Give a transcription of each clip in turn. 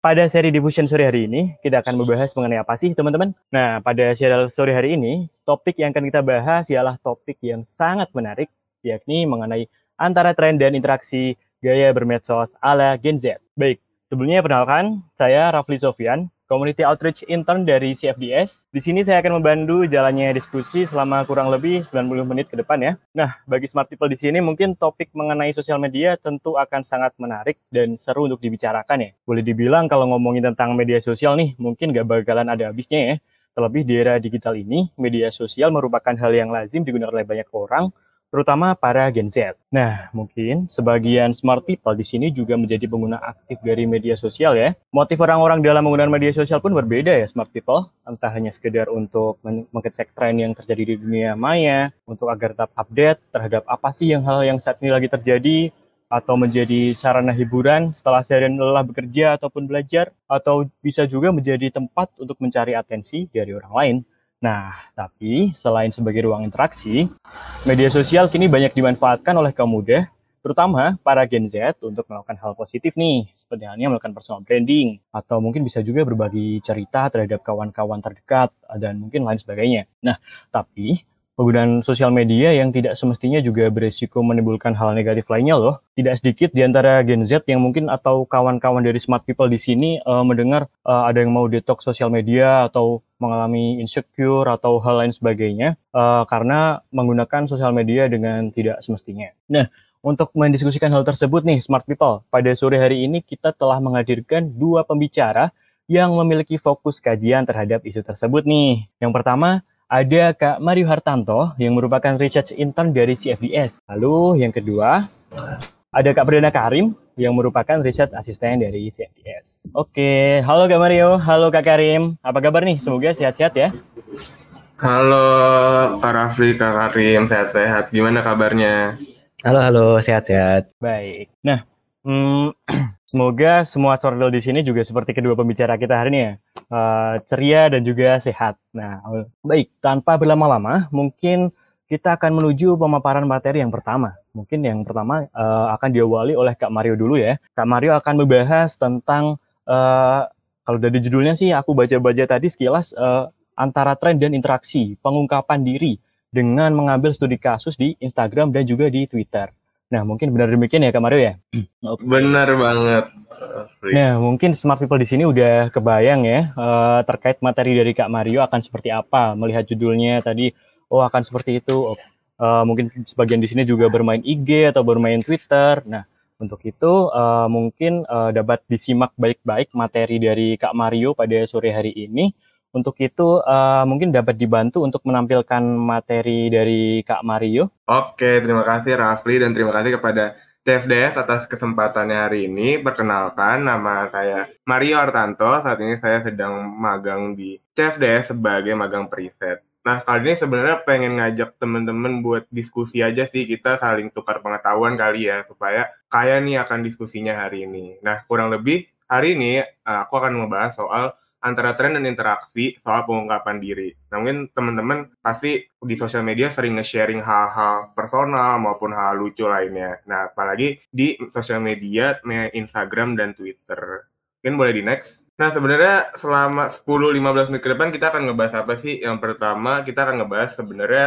Pada seri Diffusion sore hari ini, kita akan membahas mengenai apa sih teman-teman? Nah, pada serial sore hari ini, topik yang akan kita bahas ialah topik yang sangat menarik, yakni mengenai antara tren dan interaksi gaya bermedsos ala Gen Z. Baik, sebelumnya perkenalkan, saya Rafli Sofian, Community Outreach Intern dari CFDS. Di sini saya akan membantu jalannya diskusi selama kurang lebih 90 menit ke depan ya. Nah, bagi smart people di sini mungkin topik mengenai sosial media tentu akan sangat menarik dan seru untuk dibicarakan ya. Boleh dibilang kalau ngomongin tentang media sosial nih, mungkin gak bakalan ada habisnya ya. Terlebih di era digital ini, media sosial merupakan hal yang lazim digunakan oleh banyak orang, terutama para Gen Z. Nah, mungkin sebagian smart people di sini juga menjadi pengguna aktif dari media sosial ya. Motif orang-orang dalam menggunakan media sosial pun berbeda ya smart people. Entah hanya sekedar untuk mengecek tren yang terjadi di dunia maya, untuk agar tetap update terhadap apa sih yang hal yang saat ini lagi terjadi, atau menjadi sarana hiburan setelah seharian lelah bekerja ataupun belajar, atau bisa juga menjadi tempat untuk mencari atensi dari orang lain. Nah, tapi selain sebagai ruang interaksi, media sosial kini banyak dimanfaatkan oleh kaum muda, terutama para Gen Z untuk melakukan hal positif nih, seperti halnya melakukan personal branding, atau mungkin bisa juga berbagi cerita terhadap kawan-kawan terdekat, dan mungkin lain sebagainya. Nah, tapi penggunaan sosial media yang tidak semestinya juga beresiko menimbulkan hal negatif lainnya loh. Tidak sedikit di antara Gen Z yang mungkin atau kawan-kawan dari smart people di sini uh, mendengar uh, ada yang mau detox sosial media atau mengalami insecure atau hal lain sebagainya uh, karena menggunakan sosial media dengan tidak semestinya. Nah, untuk mendiskusikan hal tersebut nih smart people, pada sore hari ini kita telah menghadirkan dua pembicara yang memiliki fokus kajian terhadap isu tersebut nih. Yang pertama, ada Kak Mario Hartanto yang merupakan research intern dari CFDS. Lalu yang kedua, ada Kak Perdana Karim yang merupakan research asisten dari CFDS. Oke, halo Kak Mario, halo Kak Karim. Apa kabar nih? Semoga sehat-sehat ya. Halo Kak Rafli, Kak Karim, sehat-sehat. Gimana kabarnya? Halo, halo, sehat-sehat. Baik. Nah, hmm, semoga semua sorel di sini juga seperti kedua pembicara kita hari ini ya uh, ceria dan juga sehat. Nah, baik, tanpa berlama-lama, mungkin kita akan menuju pemaparan materi yang pertama. Mungkin yang pertama uh, akan diawali oleh Kak Mario dulu ya. Kak Mario akan membahas tentang uh, kalau dari judulnya sih aku baca-baca tadi sekilas uh, antara tren dan interaksi, pengungkapan diri dengan mengambil studi kasus di Instagram dan juga di Twitter. Nah, mungkin benar demikian ya Kak Mario ya? Benar banget. Nah, mungkin smart people di sini udah kebayang ya uh, terkait materi dari Kak Mario akan seperti apa. Melihat judulnya tadi, oh akan seperti itu. Uh, mungkin sebagian di sini juga bermain IG atau bermain Twitter. Nah, untuk itu uh, mungkin uh, dapat disimak baik-baik materi dari Kak Mario pada sore hari ini untuk itu uh, mungkin dapat dibantu untuk menampilkan materi dari Kak Mario. Oke, terima kasih Rafli dan terima kasih kepada CFDS atas kesempatannya hari ini. Perkenalkan, nama saya Mario Artanto. Saat ini saya sedang magang di CFDS sebagai magang periset. Nah, kali ini sebenarnya pengen ngajak teman-teman buat diskusi aja sih. Kita saling tukar pengetahuan kali ya, supaya kaya nih akan diskusinya hari ini. Nah, kurang lebih hari ini eh, aku akan membahas soal antara tren dan interaksi soal pengungkapan diri. Nah, mungkin teman-teman pasti di sosial media sering nge-sharing hal-hal personal maupun hal lucu lainnya. Nah, apalagi di sosial media, Instagram dan Twitter. Mungkin boleh di next. Nah, sebenarnya selama 10-15 menit ke depan kita akan ngebahas apa sih? Yang pertama, kita akan ngebahas sebenarnya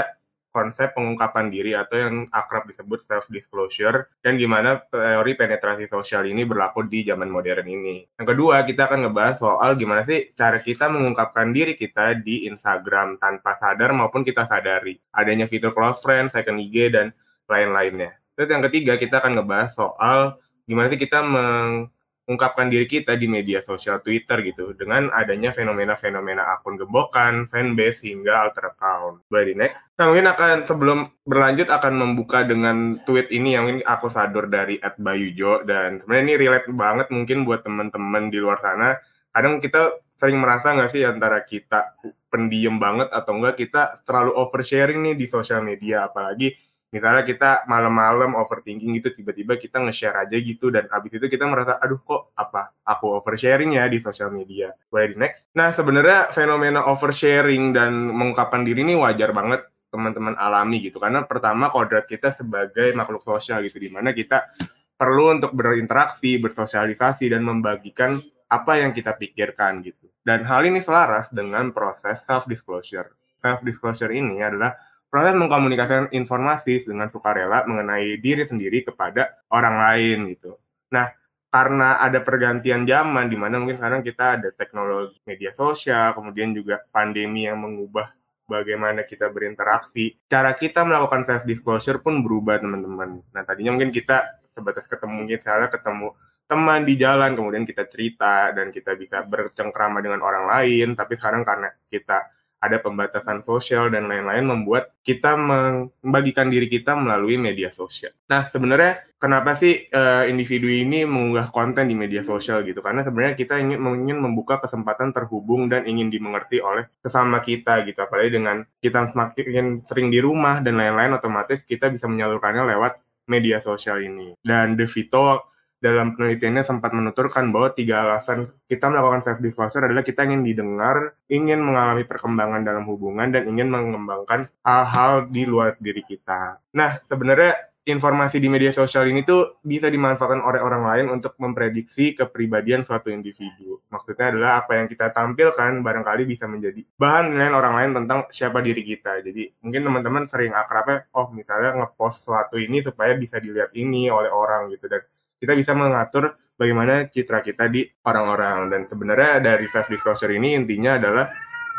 konsep pengungkapan diri atau yang akrab disebut self disclosure dan gimana teori penetrasi sosial ini berlaku di zaman modern ini. Yang kedua, kita akan ngebahas soal gimana sih cara kita mengungkapkan diri kita di Instagram tanpa sadar maupun kita sadari. Adanya fitur close friend, second IG dan lain-lainnya. Terus yang ketiga, kita akan ngebahas soal gimana sih kita meng ungkapkan diri kita di media sosial Twitter gitu dengan adanya fenomena-fenomena akun gebokan, fanbase hingga alter account. Boleh di next. Nah mungkin akan sebelum berlanjut akan membuka dengan tweet ini yang ini aku sadur dari @bayujo dan sebenarnya ini relate banget mungkin buat teman-teman di luar sana. Kadang kita sering merasa nggak sih antara kita pendiam banget atau enggak kita terlalu oversharing nih di sosial media apalagi Misalnya kita malam-malam overthinking gitu, tiba-tiba kita nge-share aja gitu, dan abis itu kita merasa, aduh kok apa, aku oversharing ya di sosial media. Boleh di next? Nah, sebenarnya fenomena oversharing dan mengungkapkan diri ini wajar banget teman-teman alami gitu. Karena pertama kodrat kita sebagai makhluk sosial gitu, di mana kita perlu untuk berinteraksi, bersosialisasi, dan membagikan apa yang kita pikirkan gitu. Dan hal ini selaras dengan proses self-disclosure. Self-disclosure ini adalah proses mengkomunikasikan informasi dengan sukarela mengenai diri sendiri kepada orang lain gitu. Nah, karena ada pergantian zaman di mana mungkin sekarang kita ada teknologi media sosial, kemudian juga pandemi yang mengubah bagaimana kita berinteraksi. Cara kita melakukan self disclosure pun berubah, teman-teman. Nah, tadinya mungkin kita sebatas ketemu mungkin misalnya ketemu teman di jalan, kemudian kita cerita dan kita bisa bercengkrama dengan orang lain, tapi sekarang karena kita ada pembatasan sosial dan lain-lain membuat kita membagikan diri kita melalui media sosial. Nah, sebenarnya kenapa sih uh, individu ini mengunggah konten di media sosial gitu? Karena sebenarnya kita ingin ingin membuka kesempatan terhubung dan ingin dimengerti oleh sesama kita gitu. Apalagi dengan kita semakin sering di rumah dan lain-lain otomatis kita bisa menyalurkannya lewat media sosial ini. Dan De Vito dalam penelitiannya sempat menuturkan bahwa tiga alasan kita melakukan self disclosure adalah kita ingin didengar, ingin mengalami perkembangan dalam hubungan dan ingin mengembangkan hal-hal di luar diri kita. Nah, sebenarnya informasi di media sosial ini tuh bisa dimanfaatkan oleh orang lain untuk memprediksi kepribadian suatu individu. Maksudnya adalah apa yang kita tampilkan barangkali bisa menjadi bahan nilai orang lain tentang siapa diri kita. Jadi mungkin teman-teman sering akrabnya, oh misalnya ngepost suatu ini supaya bisa dilihat ini oleh orang gitu dan kita bisa mengatur bagaimana citra kita di orang-orang. Dan sebenarnya dari self disclosure ini intinya adalah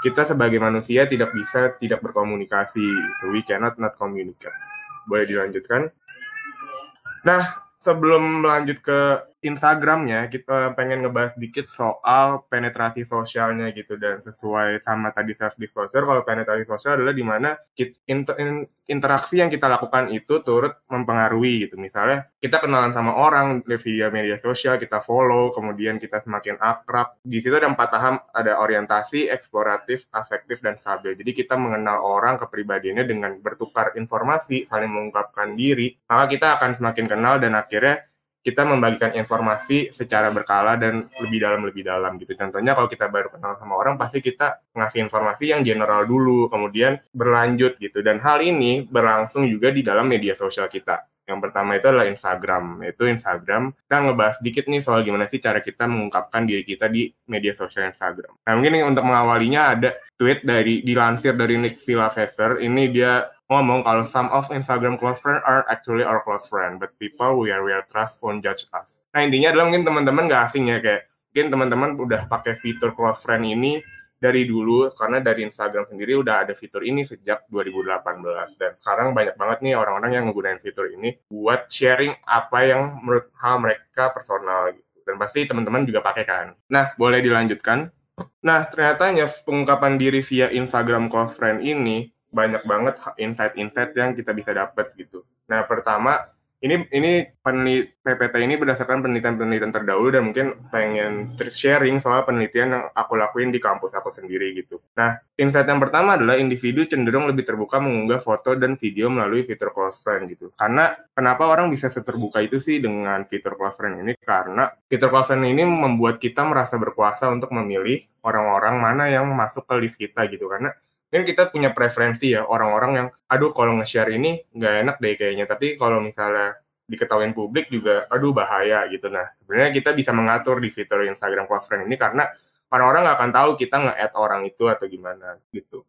kita sebagai manusia tidak bisa tidak berkomunikasi. We cannot not communicate. Boleh dilanjutkan? Nah sebelum melanjut ke Instagramnya kita pengen ngebahas dikit soal penetrasi sosialnya gitu dan sesuai sama tadi self disclosure kalau penetrasi sosial adalah di mana inter, interaksi yang kita lakukan itu turut mempengaruhi gitu. Misalnya kita kenalan sama orang via media sosial kita follow kemudian kita semakin akrab. Di situ ada empat tahap ada orientasi eksploratif afektif dan stabil. Jadi kita mengenal orang kepribadiannya dengan bertukar informasi saling mengungkapkan diri maka kita akan semakin kenal dan akhirnya kita membagikan informasi secara berkala dan lebih dalam lebih dalam gitu. Contohnya kalau kita baru kenal sama orang pasti kita ngasih informasi yang general dulu, kemudian berlanjut gitu. Dan hal ini berlangsung juga di dalam media sosial kita. Yang pertama itu adalah Instagram. Itu Instagram. Kita ngebahas dikit nih soal gimana sih cara kita mengungkapkan diri kita di media sosial Instagram. Nah mungkin untuk mengawalinya ada tweet dari dilansir dari Nick Villavesser. Ini dia ngomong kalau some of Instagram close friend are actually our close friend, but people we are we are trust won't judge us. Nah intinya adalah mungkin teman-teman gak asing ya kayak mungkin teman-teman udah pakai fitur close friend ini dari dulu karena dari Instagram sendiri udah ada fitur ini sejak 2018 dan sekarang banyak banget nih orang-orang yang menggunakan fitur ini buat sharing apa yang menurut hal mereka personal gitu dan pasti teman-teman juga pakai kan. Nah boleh dilanjutkan. Nah ternyata pengungkapan diri via Instagram close friend ini banyak banget insight-insight yang kita bisa dapat gitu. Nah, pertama ini ini penelit PPT ini berdasarkan penelitian-penelitian terdahulu dan mungkin pengen sharing soal penelitian yang aku lakuin di kampus aku sendiri gitu. Nah, insight yang pertama adalah individu cenderung lebih terbuka mengunggah foto dan video melalui fitur close friend gitu. Karena kenapa orang bisa seterbuka itu sih dengan fitur close friend ini? Karena fitur close friend ini membuat kita merasa berkuasa untuk memilih orang-orang mana yang masuk ke list kita gitu. Karena kan kita punya preferensi ya orang-orang yang aduh kalau nge-share ini nggak enak deh kayaknya. Tapi kalau misalnya diketahui publik juga aduh bahaya gitu. Nah sebenarnya kita bisa mengatur di fitur Instagram close friend ini karena orang-orang nggak akan tahu kita nge-add orang itu atau gimana gitu.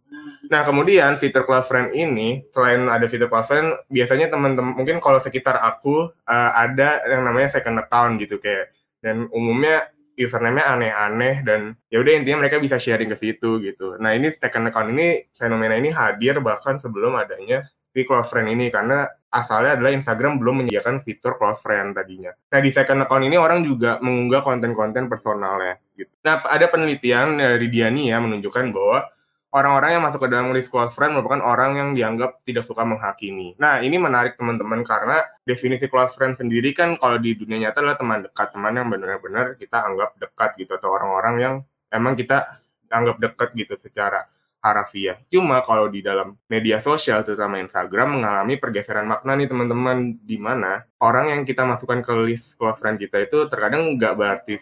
Nah kemudian fitur close friend ini selain ada fitur close friend biasanya teman-teman mungkin kalau sekitar aku uh, ada yang namanya second account gitu kayak dan umumnya username-nya aneh-aneh dan ya udah intinya mereka bisa sharing ke situ gitu. Nah ini second account ini fenomena ini hadir bahkan sebelum adanya di close friend ini karena asalnya adalah Instagram belum menyediakan fitur close friend tadinya. Nah di second account ini orang juga mengunggah konten-konten personalnya gitu. Nah ada penelitian dari Diani ya menunjukkan bahwa orang-orang yang masuk ke dalam list close friend merupakan orang yang dianggap tidak suka menghakimi. Nah, ini menarik teman-teman karena definisi close friend sendiri kan kalau di dunia nyata adalah teman dekat, teman yang benar-benar kita anggap dekat gitu atau orang-orang yang emang kita anggap dekat gitu secara harafiah. Cuma kalau di dalam media sosial, terutama Instagram, mengalami pergeseran makna nih teman-teman, di mana orang yang kita masukkan ke list close friend kita itu terkadang nggak berarti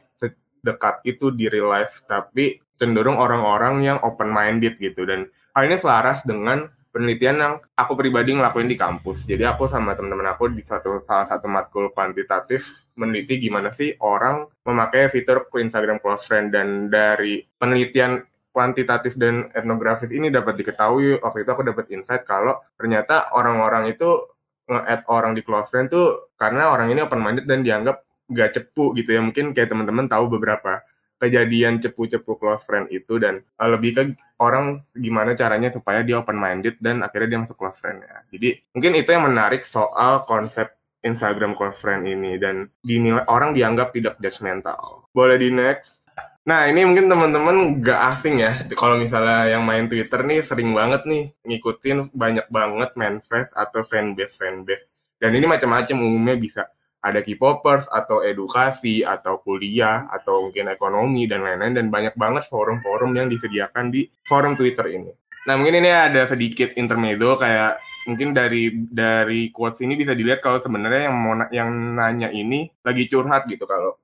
dekat itu di real life, tapi cenderung orang-orang yang open-minded gitu. Dan hal ini selaras dengan penelitian yang aku pribadi ngelakuin di kampus. Jadi aku sama teman-teman aku di satu salah satu matkul kuantitatif meneliti gimana sih orang memakai fitur Instagram Close Friend dan dari penelitian kuantitatif dan etnografis ini dapat diketahui waktu itu aku dapat insight kalau ternyata orang-orang itu nge-add orang di close friend tuh karena orang ini open minded dan dianggap gak cepu gitu ya mungkin kayak teman-teman tahu beberapa kejadian cepu-cepu close friend itu dan uh, lebih ke orang gimana caranya supaya dia open minded dan akhirnya dia masuk close friend ya. Jadi mungkin itu yang menarik soal konsep Instagram close friend ini dan dinilai orang dianggap tidak judgmental. Boleh di next. Nah ini mungkin teman-teman gak asing ya kalau misalnya yang main Twitter nih sering banget nih ngikutin banyak banget manifest atau fanbase fanbase dan ini macam-macam umumnya bisa ada K-popers atau edukasi atau kuliah atau mungkin ekonomi dan lain-lain dan banyak banget forum-forum yang disediakan di forum Twitter ini. Nah mungkin ini ada sedikit intermezzo kayak mungkin dari dari quotes ini bisa dilihat kalau sebenarnya yang mau yang nanya ini lagi curhat gitu kalau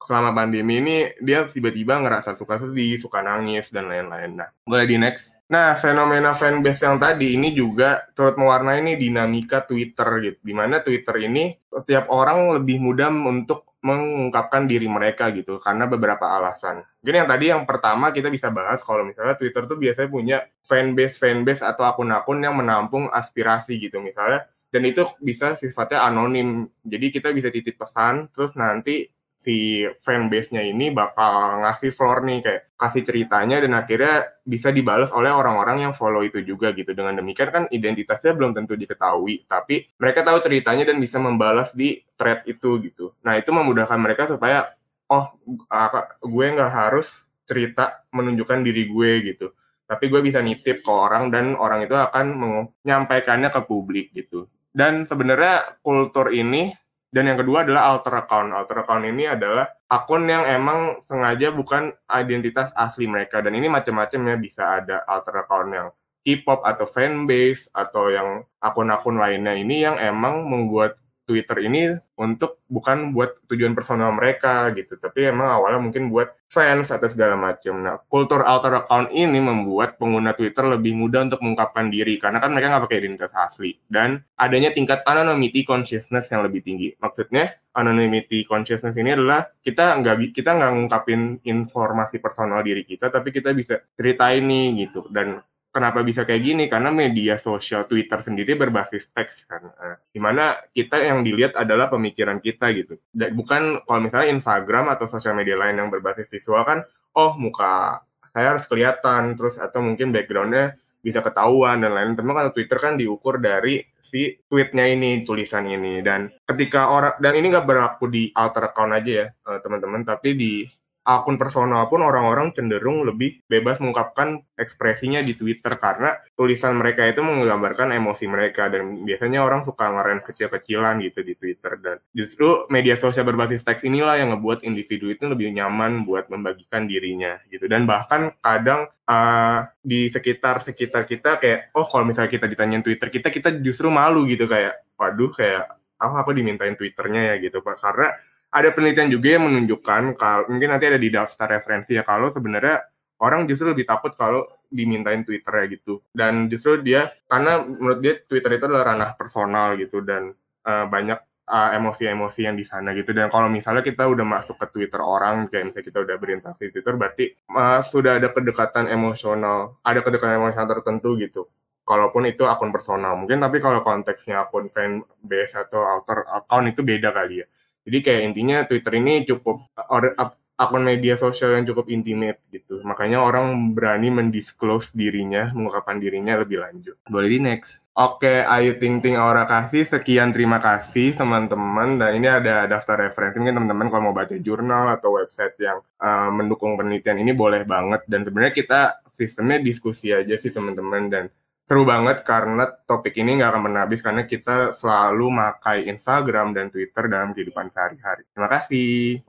selama pandemi ini dia tiba-tiba ngerasa suka sedih, suka nangis dan lain-lain. Nah, boleh di next. Nah, fenomena fanbase yang tadi ini juga turut mewarnai ini dinamika Twitter gitu. Di mana Twitter ini setiap orang lebih mudah untuk mengungkapkan diri mereka gitu karena beberapa alasan. Mungkin yang tadi yang pertama kita bisa bahas kalau misalnya Twitter tuh biasanya punya fanbase fanbase atau akun-akun yang menampung aspirasi gitu misalnya dan itu bisa sifatnya anonim. Jadi kita bisa titip pesan terus nanti si fanbase-nya ini bakal ngasih floor nih kayak kasih ceritanya dan akhirnya bisa dibalas oleh orang-orang yang follow itu juga gitu. Dengan demikian kan identitasnya belum tentu diketahui, tapi mereka tahu ceritanya dan bisa membalas di thread itu gitu. Nah itu memudahkan mereka supaya oh gue nggak harus cerita menunjukkan diri gue gitu. Tapi gue bisa nitip ke orang dan orang itu akan menyampaikannya ke publik gitu. Dan sebenarnya kultur ini dan yang kedua adalah alter account. Alter account ini adalah akun yang emang sengaja bukan identitas asli mereka. Dan ini macam-macam ya, bisa ada alter account yang K-pop atau fanbase atau yang akun-akun lainnya ini yang emang membuat Twitter ini untuk bukan buat tujuan personal mereka gitu, tapi emang awalnya mungkin buat fans atau segala macam. Nah, kultur alter account ini membuat pengguna Twitter lebih mudah untuk mengungkapkan diri karena kan mereka nggak pakai identitas asli dan adanya tingkat anonymity consciousness yang lebih tinggi. Maksudnya anonymity consciousness ini adalah kita nggak kita nggak ngungkapin informasi personal diri kita, tapi kita bisa ceritain nih gitu dan kenapa bisa kayak gini karena media sosial Twitter sendiri berbasis teks kan nah, di mana kita yang dilihat adalah pemikiran kita gitu dan bukan kalau misalnya Instagram atau sosial media lain yang berbasis visual kan oh muka saya harus kelihatan terus atau mungkin backgroundnya bisa ketahuan dan lain-lain. Tapi kalau Twitter kan diukur dari si tweetnya ini, tulisan ini. Dan ketika orang, dan ini nggak berlaku di alter account aja ya, eh, teman-teman, tapi di akun personal pun orang-orang cenderung lebih bebas mengungkapkan ekspresinya di Twitter karena tulisan mereka itu menggambarkan emosi mereka dan biasanya orang suka ngeren kecil-kecilan gitu di Twitter dan justru media sosial berbasis teks inilah yang ngebuat individu itu lebih nyaman buat membagikan dirinya gitu. Dan bahkan kadang uh, di sekitar sekitar kita kayak oh kalau misalnya kita ditanyain Twitter kita kita justru malu gitu kayak waduh kayak oh, apa dimintain Twitternya ya? gitu pak. Karena ada penelitian juga yang menunjukkan kalau mungkin nanti ada di daftar referensi ya kalau sebenarnya orang justru lebih takut kalau dimintain Twitter ya gitu. Dan justru dia karena menurut dia Twitter itu adalah ranah personal gitu dan uh, banyak uh, emosi-emosi yang di sana gitu. Dan kalau misalnya kita udah masuk ke Twitter orang kayak misalnya kita udah berinteraksi di Twitter berarti uh, sudah ada kedekatan emosional ada kedekatan emosional tertentu gitu. Kalaupun itu akun personal mungkin tapi kalau konteksnya akun fan base atau alter account itu beda kali ya jadi kayak intinya Twitter ini cukup or, akun media sosial yang cukup intimate gitu. Makanya orang berani mendisclose dirinya, mengungkapkan dirinya lebih lanjut. Boleh di next. Oke, Ayu Ting Ting Aura Kasih, sekian terima kasih teman-teman. Dan ini ada daftar referensi, mungkin teman-teman kalau mau baca jurnal atau website yang uh, mendukung penelitian ini boleh banget. Dan sebenarnya kita sistemnya diskusi aja sih teman-teman. Dan seru banget karena topik ini nggak akan pernah habis karena kita selalu makai Instagram dan Twitter dalam kehidupan sehari-hari. Terima kasih.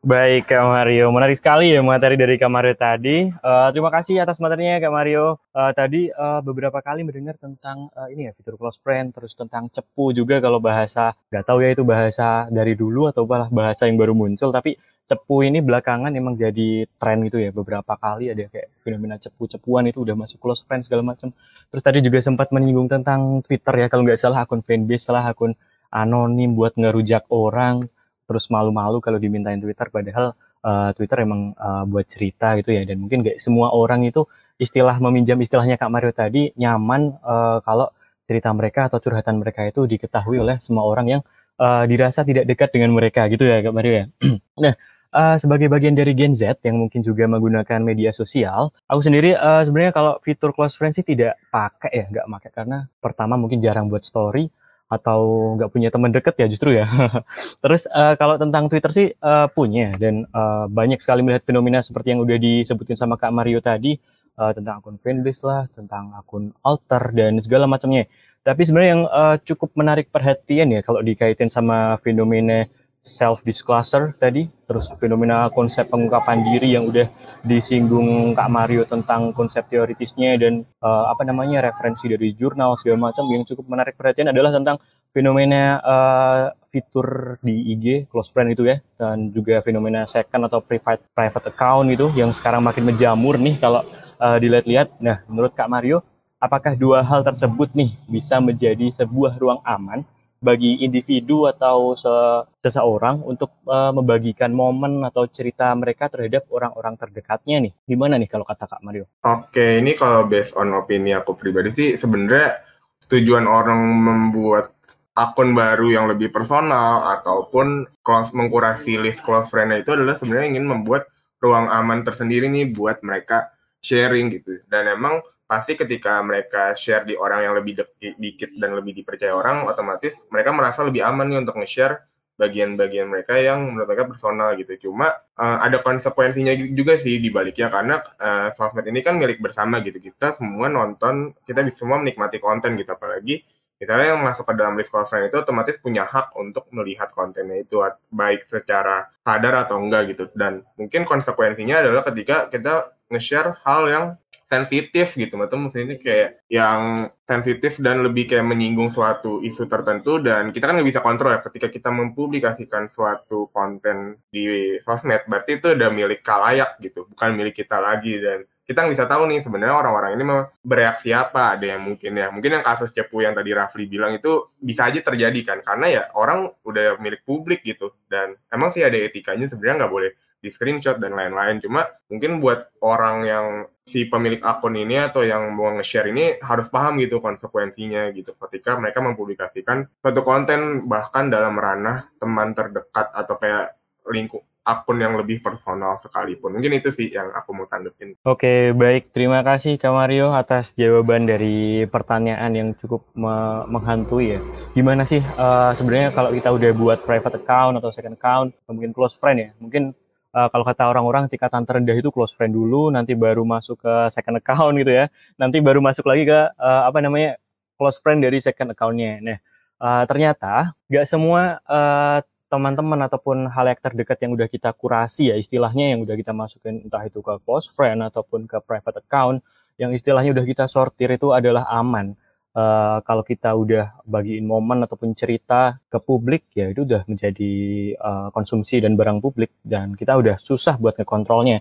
Baik Kak Mario, menarik sekali ya materi dari Kak Mario tadi. Uh, terima kasih atas materinya Kak Mario. Uh, tadi uh, beberapa kali mendengar tentang uh, ini ya fitur close friend, terus tentang cepu juga kalau bahasa nggak tahu ya itu bahasa dari dulu atau bahasa yang baru muncul. Tapi cepu ini belakangan emang jadi tren gitu ya. Beberapa kali ada kayak fenomena cepu-cepuan itu udah masuk close friend segala macam. Terus tadi juga sempat menyinggung tentang Twitter ya kalau nggak salah akun fanbase, salah akun anonim buat ngerujak orang terus malu-malu kalau dimintain Twitter padahal uh, Twitter emang uh, buat cerita gitu ya dan mungkin gak semua orang itu istilah meminjam istilahnya Kak Mario tadi nyaman uh, kalau cerita mereka atau curhatan mereka itu diketahui oleh semua orang yang uh, dirasa tidak dekat dengan mereka gitu ya Kak Mario ya. nah, uh, sebagai bagian dari Gen Z yang mungkin juga menggunakan media sosial, aku sendiri uh, sebenarnya kalau fitur close friends sih tidak pakai ya, nggak pakai karena pertama mungkin jarang buat story, atau nggak punya teman deket ya justru ya. Terus uh, kalau tentang Twitter sih uh, punya dan uh, banyak sekali melihat fenomena seperti yang udah disebutin sama Kak Mario tadi uh, tentang akun fanbase lah, tentang akun alter dan segala macamnya. Tapi sebenarnya yang uh, cukup menarik perhatian ya kalau dikaitin sama fenomena self disclosure tadi, terus fenomena konsep pengungkapan diri yang udah disinggung Kak Mario tentang konsep teoritisnya dan uh, apa namanya referensi dari jurnal segala macam yang cukup menarik perhatian adalah tentang fenomena uh, fitur di IG close friend itu ya dan juga fenomena second atau private private account itu yang sekarang makin menjamur nih kalau uh, dilihat-lihat. Nah, menurut Kak Mario, apakah dua hal tersebut nih bisa menjadi sebuah ruang aman bagi individu atau se seseorang untuk uh, membagikan momen atau cerita mereka terhadap orang-orang terdekatnya nih. Gimana nih kalau kata Kak Mario? Oke, ini kalau based on opini aku pribadi sih sebenarnya tujuan orang membuat akun baru yang lebih personal ataupun close mengkurasi list close friend itu adalah sebenarnya ingin membuat ruang aman tersendiri nih buat mereka sharing gitu. Dan emang pasti ketika mereka share di orang yang lebih dikit dan lebih dipercaya orang, otomatis mereka merasa lebih aman nih untuk nge-share bagian-bagian mereka yang menurut mereka personal gitu. Cuma uh, ada konsekuensinya juga sih di baliknya karena uh, sosmed ini kan milik bersama gitu. Kita semua nonton, kita semua menikmati konten gitu apalagi kita yang masuk ke dalam list friend itu otomatis punya hak untuk melihat kontennya itu baik secara sadar atau enggak gitu dan mungkin konsekuensinya adalah ketika kita nge-share hal yang sensitif gitu atau maksudnya kayak yang sensitif dan lebih kayak menyinggung suatu isu tertentu dan kita kan nggak bisa kontrol ya ketika kita mempublikasikan suatu konten di sosmed. Berarti itu udah milik kalayak gitu bukan milik kita lagi. Dan kita nggak bisa tahu nih sebenarnya orang-orang ini mau bereaksi apa. Ada yang mungkin ya mungkin yang kasus cepu yang tadi Rafli bilang itu bisa aja terjadi kan karena ya orang udah milik publik gitu. Dan emang sih ada etikanya sebenarnya nggak boleh di screenshot dan lain-lain. Cuma mungkin buat orang yang si pemilik akun ini atau yang mau nge-share ini harus paham gitu konsekuensinya gitu ketika mereka mempublikasikan suatu konten bahkan dalam ranah teman terdekat atau kayak lingkup akun yang lebih personal sekalipun. Mungkin itu sih yang aku mau tanggepin. Oke, baik. Terima kasih Kak Mario atas jawaban dari pertanyaan yang cukup me menghantui ya. Gimana sih uh, sebenarnya kalau kita udah buat private account atau second account, mungkin close friend ya, mungkin uh, kalau kata orang-orang tingkatan terendah itu close friend dulu, nanti baru masuk ke second account gitu ya. Nanti baru masuk lagi ke uh, apa namanya close friend dari second accountnya. Nah, uh, ternyata nggak semua uh, teman-teman ataupun hal yang terdekat yang udah kita kurasi ya istilahnya yang udah kita masukin entah itu ke close friend ataupun ke private account yang istilahnya udah kita sortir itu adalah aman uh, kalau kita udah bagiin momen ataupun cerita ke publik ya itu udah menjadi uh, konsumsi dan barang publik dan kita udah susah buat ngekontrolnya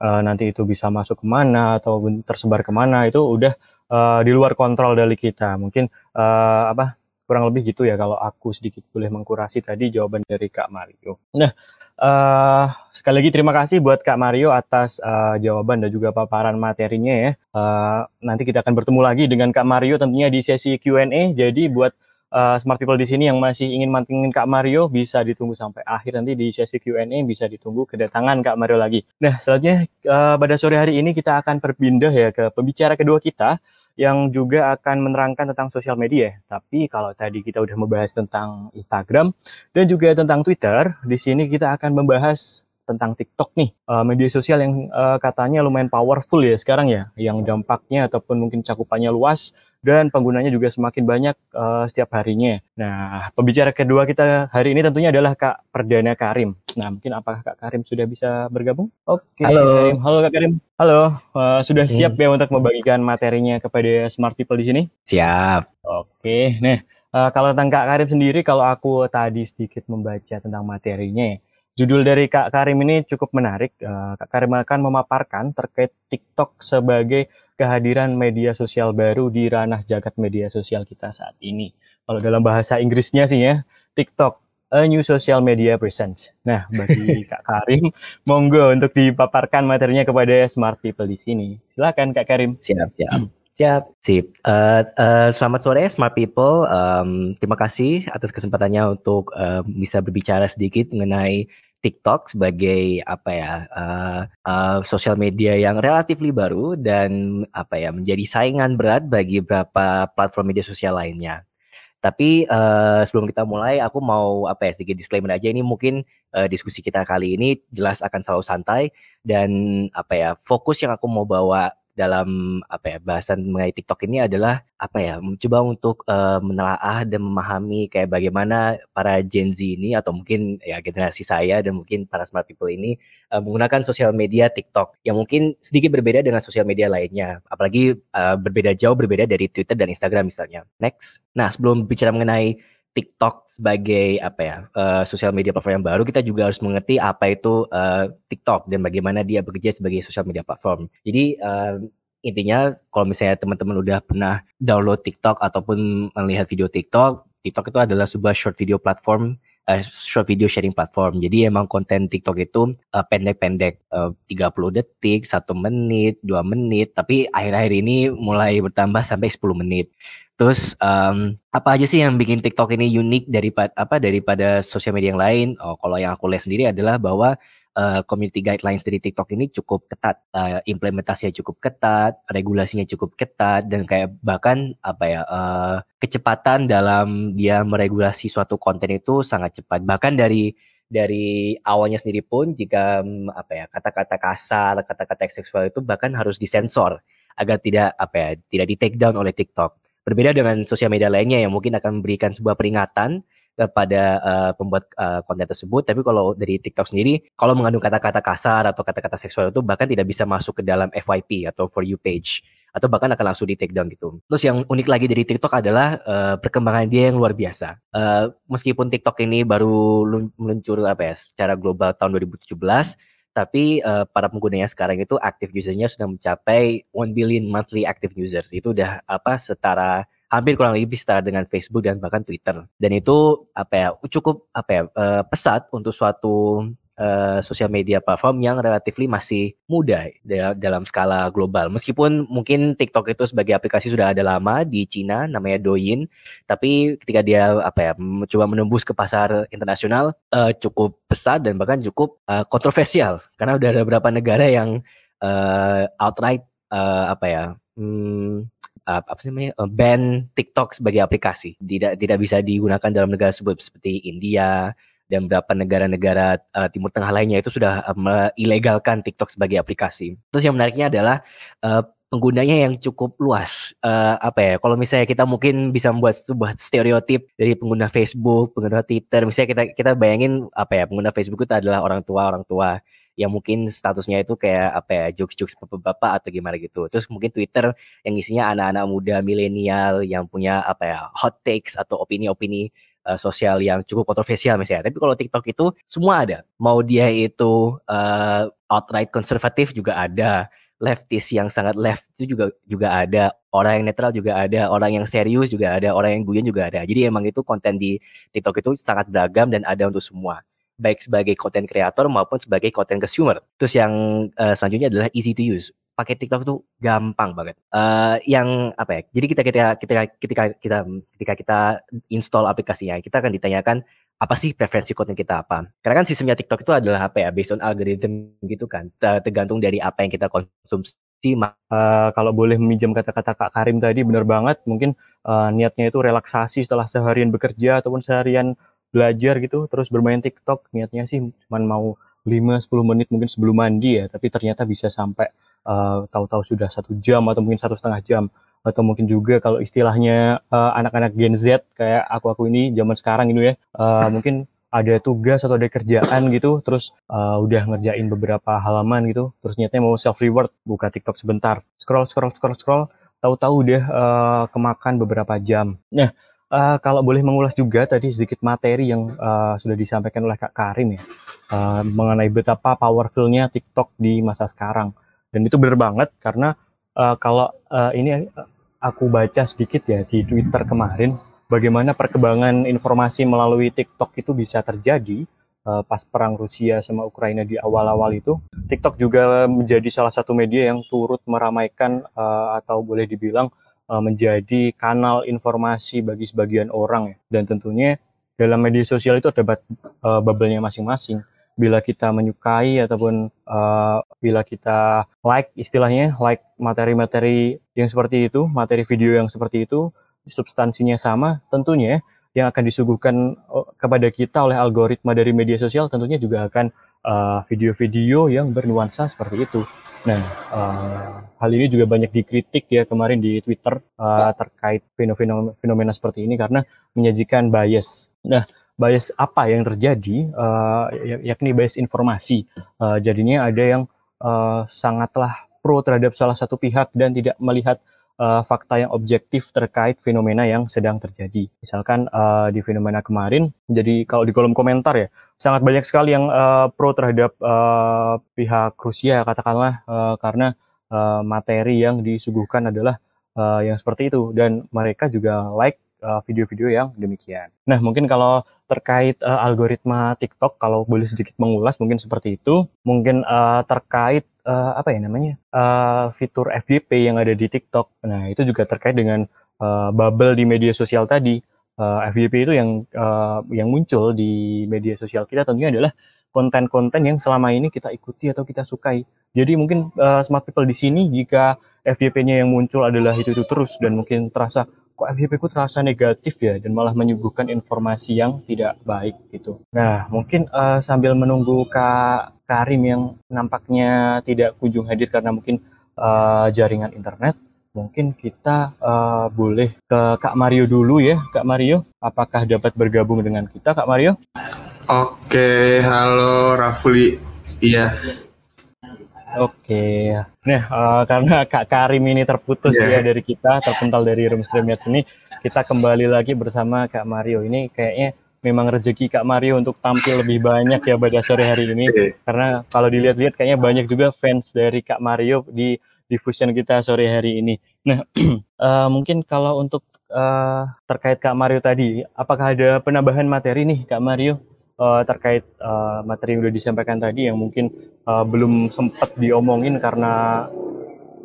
uh, nanti itu bisa masuk ke mana atau tersebar ke mana itu udah uh, di luar kontrol dari kita mungkin uh, apa kurang lebih gitu ya kalau aku sedikit boleh mengkurasi tadi jawaban dari Kak Mario. Nah, Uh, sekali lagi terima kasih buat Kak Mario atas uh, jawaban dan juga paparan materinya ya. Uh, nanti kita akan bertemu lagi dengan Kak Mario tentunya di sesi Q&A. Jadi buat uh, smart people di sini yang masih ingin mantengin Kak Mario bisa ditunggu sampai akhir nanti di sesi Q&A bisa ditunggu kedatangan Kak Mario lagi. Nah, selanjutnya uh, pada sore hari ini kita akan berpindah ya ke pembicara kedua kita yang juga akan menerangkan tentang sosial media. Tapi kalau tadi kita udah membahas tentang Instagram dan juga tentang Twitter, di sini kita akan membahas tentang TikTok nih, uh, media sosial yang uh, katanya lumayan powerful ya sekarang ya, yang dampaknya ataupun mungkin cakupannya luas dan penggunanya juga semakin banyak uh, setiap harinya. Nah, pembicara kedua kita hari ini tentunya adalah Kak Perdana Karim. Nah, mungkin apakah Kak Karim sudah bisa bergabung? Oke. Halo. Karim. Halo Kak Karim. Halo. Uh, sudah hmm. siap ya untuk membagikan materinya kepada smart people di sini? Siap. Oke. Nah, uh, kalau tentang Kak Karim sendiri, kalau aku tadi sedikit membaca tentang materinya, Judul dari Kak Karim ini cukup menarik. Kak Karim akan memaparkan terkait TikTok sebagai kehadiran media sosial baru di ranah jagat media sosial kita saat ini. Kalau dalam bahasa Inggrisnya sih ya, TikTok, a new social media presence. Nah, bagi Kak Karim, monggo untuk dipaparkan materinya kepada smart people di sini. Silakan Kak Karim. Siap, siap. Siap, sip. Uh, uh, selamat sore, smart people. Um, terima kasih atas kesempatannya untuk uh, bisa berbicara sedikit mengenai TikTok sebagai apa ya uh, uh, sosial media yang relatif baru dan apa ya menjadi saingan berat bagi beberapa platform media sosial lainnya. Tapi uh, sebelum kita mulai, aku mau apa ya sedikit disclaimer aja ini mungkin uh, diskusi kita kali ini jelas akan selalu santai dan apa ya fokus yang aku mau bawa dalam apa ya bahasan mengenai TikTok ini adalah apa ya mencoba untuk uh, menelaah dan memahami kayak bagaimana para Gen Z ini atau mungkin ya generasi saya dan mungkin para smart people ini uh, menggunakan sosial media TikTok yang mungkin sedikit berbeda dengan sosial media lainnya apalagi uh, berbeda jauh berbeda dari Twitter dan Instagram misalnya. Next. Nah, sebelum bicara mengenai TikTok sebagai apa ya uh, sosial media platform yang baru kita juga harus mengerti apa itu uh, TikTok dan bagaimana dia bekerja sebagai sosial media platform. Jadi uh, intinya kalau misalnya teman-teman udah pernah download TikTok ataupun melihat video TikTok, TikTok itu adalah sebuah short video platform uh, short video sharing platform. Jadi emang konten TikTok itu pendek-pendek uh, 30 detik, satu menit, dua menit, tapi akhir-akhir ini mulai bertambah sampai 10 menit. Terus um, apa aja sih yang bikin TikTok ini unik daripada apa daripada sosial media yang lain? Oh, kalau yang aku lihat sendiri adalah bahwa uh, community guidelines dari TikTok ini cukup ketat, uh, implementasinya cukup ketat, regulasinya cukup ketat dan kayak bahkan apa ya uh, kecepatan dalam dia meregulasi suatu konten itu sangat cepat. Bahkan dari dari awalnya sendiri pun jika apa ya kata-kata kasar, kata-kata seksual itu bahkan harus disensor agar tidak apa ya tidak di take down oleh TikTok. Berbeda dengan sosial media lainnya yang mungkin akan memberikan sebuah peringatan kepada uh, pembuat uh, konten tersebut. Tapi kalau dari TikTok sendiri, kalau mengandung kata-kata kasar atau kata-kata seksual itu bahkan tidak bisa masuk ke dalam FYP atau For You page atau bahkan akan langsung di take down gitu. Terus yang unik lagi dari TikTok adalah uh, perkembangan dia yang luar biasa. Uh, meskipun TikTok ini baru meluncur apa ya secara global tahun 2017, tapi uh, para penggunanya sekarang itu aktif usernya sudah mencapai 1 billion monthly active users. Itu udah apa setara hampir kurang lebih setara dengan Facebook dan bahkan Twitter. Dan itu apa ya cukup apa ya uh, pesat untuk suatu uh, sosial media platform yang relatif masih muda dalam skala global. Meskipun mungkin TikTok itu sebagai aplikasi sudah ada lama di Cina namanya Douyin, tapi ketika dia apa ya mencoba menembus ke pasar internasional uh, cukup pesat dan bahkan cukup uh, kontroversial karena udah ada beberapa negara yang uh, outright uh, apa ya hmm, uh, apa sih namanya uh, ban TikTok sebagai aplikasi tidak tidak bisa digunakan dalam negara tersebut seperti India dan beberapa negara-negara uh, Timur Tengah lainnya itu sudah uh, melegalkan TikTok sebagai aplikasi. Terus yang menariknya adalah uh, penggunanya yang cukup luas. Uh, apa ya? Kalau misalnya kita mungkin bisa membuat sebuah stereotip dari pengguna Facebook, pengguna Twitter, misalnya kita kita bayangin apa ya? Pengguna Facebook itu adalah orang tua orang tua yang mungkin statusnya itu kayak apa ya jokes-jokes bapak-bapak atau gimana gitu. Terus mungkin Twitter yang isinya anak-anak muda milenial yang punya apa ya hot takes atau opini-opini uh, sosial yang cukup kontroversial misalnya. Tapi kalau TikTok itu semua ada. Mau dia itu uh, outright konservatif juga ada, leftis yang sangat left itu juga juga ada, orang yang netral juga ada, orang yang serius juga ada, orang yang guyon juga ada. Jadi emang itu konten di TikTok itu sangat beragam dan ada untuk semua baik sebagai content creator maupun sebagai content consumer. Terus yang uh, selanjutnya adalah easy to use. Pakai TikTok tuh gampang banget. Uh, yang apa ya? Jadi kita ketika ketika ketika kita ketika kita install aplikasinya, kita akan ditanyakan apa sih preferensi konten kita apa? Karena kan sistemnya TikTok itu adalah apa ya? Based on algorithm gitu kan. Tergantung dari apa yang kita konsumsi Uh, kalau boleh meminjam kata-kata Kak Karim tadi benar banget mungkin uh, niatnya itu relaksasi setelah seharian bekerja ataupun seharian belajar gitu terus bermain TikTok niatnya sih cuma mau 5-10 menit mungkin sebelum mandi ya tapi ternyata bisa sampai uh, tahu-tahu sudah satu jam atau mungkin satu setengah jam atau mungkin juga kalau istilahnya uh, anak-anak Gen Z kayak aku aku ini zaman sekarang gitu ya uh, mungkin ada tugas atau ada kerjaan gitu, terus uh, udah ngerjain beberapa halaman gitu, terus nyatanya mau self reward, buka TikTok sebentar, scroll scroll scroll scroll, tahu-tahu udah uh, kemakan beberapa jam. Nah, uh, kalau boleh mengulas juga tadi sedikit materi yang uh, sudah disampaikan oleh Kak Karim ya, uh, mengenai betapa powerfulnya TikTok di masa sekarang. Dan itu benar banget karena uh, kalau uh, ini aku baca sedikit ya di Twitter kemarin, bagaimana perkembangan informasi melalui TikTok itu bisa terjadi uh, pas perang Rusia sama Ukraina di awal-awal itu. TikTok juga menjadi salah satu media yang turut meramaikan uh, atau boleh dibilang uh, menjadi kanal informasi bagi sebagian orang ya. Dan tentunya dalam media sosial itu ada uh, bubble-nya masing-masing. Bila kita menyukai ataupun uh, bila kita like istilahnya like materi-materi yang seperti itu, materi video yang seperti itu, substansinya sama, tentunya yang akan disuguhkan oh, kepada kita oleh algoritma dari media sosial tentunya juga akan uh, video-video uh, yang bernuansa seperti itu. Nah, uh, hal ini juga banyak dikritik ya kemarin di Twitter uh, terkait fenomena, fenomena seperti ini karena menyajikan bias. Nah, bias apa yang terjadi, uh, yakni bias informasi. Uh, jadinya ada yang uh, sangatlah pro terhadap salah satu pihak dan tidak melihat uh, fakta yang objektif terkait fenomena yang sedang terjadi. Misalkan uh, di fenomena kemarin, jadi kalau di kolom komentar ya, sangat banyak sekali yang uh, pro terhadap uh, pihak Rusia katakanlah uh, karena uh, materi yang disuguhkan adalah uh, yang seperti itu dan mereka juga like video-video uh, yang demikian. Nah, mungkin kalau terkait uh, algoritma TikTok, kalau boleh sedikit mengulas, mungkin seperti itu. Mungkin uh, terkait uh, apa ya namanya uh, fitur FYP yang ada di TikTok. Nah itu juga terkait dengan uh, bubble di media sosial tadi. Uh, FYP itu yang uh, yang muncul di media sosial kita tentunya adalah konten-konten yang selama ini kita ikuti atau kita sukai. Jadi mungkin uh, smart people di sini jika FYP-nya yang muncul adalah itu itu terus dan mungkin terasa kok FYP ku terasa negatif ya dan malah menyuguhkan informasi yang tidak baik gitu. Nah mungkin uh, sambil menunggu Kak Karim yang nampaknya tidak kunjung hadir karena mungkin uh, jaringan internet, mungkin kita uh, boleh ke Kak Mario dulu ya. Kak Mario, apakah dapat bergabung dengan kita, Kak Mario? Oke, halo Rafli. Iya. Oke, nah uh, karena Kak Karim ini terputus yeah. ya dari kita, terpental dari room streamyard ini, kita kembali lagi bersama Kak Mario. Ini kayaknya memang rezeki Kak Mario untuk tampil lebih banyak ya pada sore hari ini karena kalau dilihat-lihat kayaknya banyak juga fans dari Kak Mario di diffusion kita sore hari ini. Nah, uh, mungkin kalau untuk uh, terkait Kak Mario tadi, apakah ada penambahan materi nih Kak Mario uh, terkait uh, materi yang sudah disampaikan tadi yang mungkin uh, belum sempat diomongin karena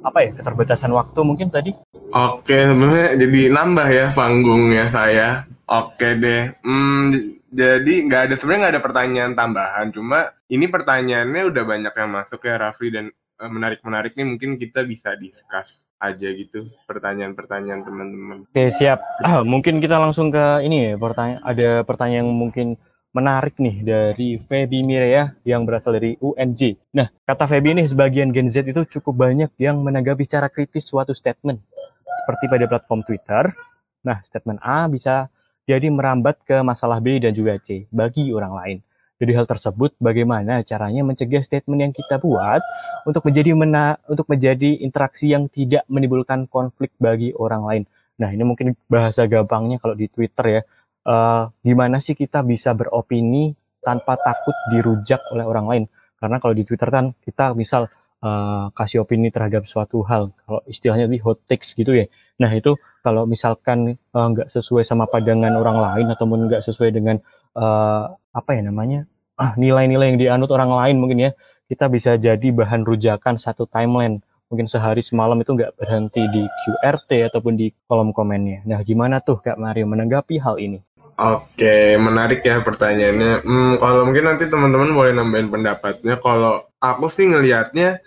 apa ya keterbatasan waktu mungkin tadi? Oke, sebenarnya jadi nambah ya panggungnya saya. Oke deh. Hmm, jadi nggak ada sebenarnya nggak ada pertanyaan tambahan. Cuma ini pertanyaannya udah banyak yang masuk ya Raffi dan menarik-menarik nih mungkin kita bisa discuss aja gitu pertanyaan-pertanyaan teman-teman. Oke siap. Ah, mungkin kita langsung ke ini ya pertanyaan. Ada pertanyaan yang mungkin menarik nih dari Feby Mireya yang berasal dari UNJ. Nah, kata Feby ini sebagian Gen Z itu cukup banyak yang menanggapi secara kritis suatu statement. Seperti pada platform Twitter. Nah, statement A bisa jadi merambat ke masalah B dan juga C bagi orang lain. Jadi hal tersebut bagaimana caranya mencegah statement yang kita buat untuk menjadi mena untuk menjadi interaksi yang tidak menimbulkan konflik bagi orang lain. Nah ini mungkin bahasa gampangnya kalau di Twitter ya. Uh, gimana sih kita bisa beropini tanpa takut dirujak oleh orang lain? Karena kalau di Twitter kan kita misal uh, kasih opini terhadap suatu hal, kalau istilahnya di hot takes gitu ya. Nah itu kalau misalkan uh, nggak sesuai sama pandangan orang lain ataupun nggak sesuai dengan uh, apa ya namanya ah nilai-nilai yang dianut orang lain mungkin ya kita bisa jadi bahan rujakan satu timeline mungkin sehari semalam itu nggak berhenti di QRT ataupun di kolom komennya. Nah, gimana tuh Kak Mario menanggapi hal ini? Oke, menarik ya pertanyaannya. Hmm, kalau mungkin nanti teman-teman boleh nambahin pendapatnya. Kalau aku sih ngelihatnya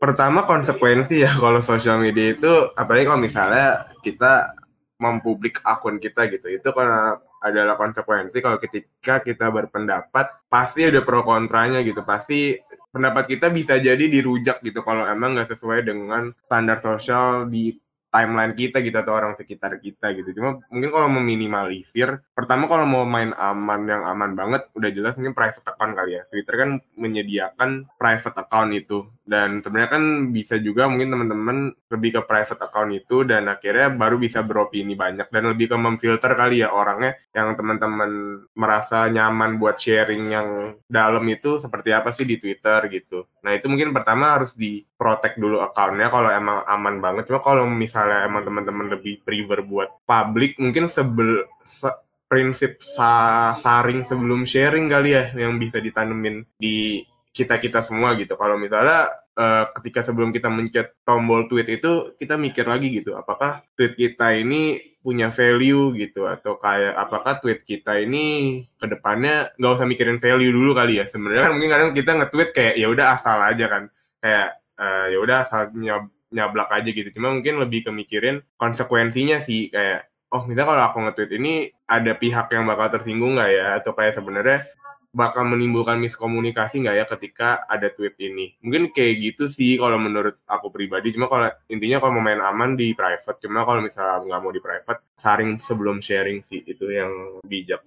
pertama konsekuensi ya kalau sosial media itu apalagi kalau misalnya kita mempublik akun kita gitu itu karena adalah konsekuensi kalau ketika kita berpendapat pasti ada pro kontranya gitu pasti pendapat kita bisa jadi dirujak gitu kalau emang nggak sesuai dengan standar sosial di timeline kita gitu atau orang sekitar kita gitu. Cuma mungkin kalau meminimalisir, pertama kalau mau main aman yang aman banget, udah jelas mungkin private account kali ya. Twitter kan menyediakan private account itu dan sebenarnya kan bisa juga mungkin teman-teman lebih ke private account itu dan akhirnya baru bisa beropini banyak dan lebih ke memfilter kali ya orangnya yang teman-teman merasa nyaman buat sharing yang dalam itu seperti apa sih di Twitter gitu. Nah itu mungkin pertama harus di protect dulu accountnya kalau emang aman banget. Cuma kalau misalnya emang teman-teman lebih prefer buat public mungkin sebel se prinsip sa saring sebelum sharing kali ya yang bisa ditanemin di kita kita semua gitu. Kalau misalnya uh, ketika sebelum kita mencet tombol tweet itu kita mikir lagi gitu, apakah tweet kita ini punya value gitu atau kayak apakah tweet kita ini ke depannya nggak usah mikirin value dulu kali ya. Sebenarnya kan mungkin kadang kita nge-tweet kayak ya udah asal aja kan. Kayak uh, ya udah asal nyab nyablak aja gitu. Cuma mungkin lebih kemikirin konsekuensinya sih kayak oh misalnya kalau aku nge-tweet ini ada pihak yang bakal tersinggung nggak ya? Atau kayak sebenarnya bakal menimbulkan miskomunikasi nggak ya ketika ada tweet ini? Mungkin kayak gitu sih kalau menurut aku pribadi. Cuma kalau intinya kalau mau main aman di private. Cuma kalau misalnya nggak mau di private saring sebelum sharing sih. Itu yang bijak.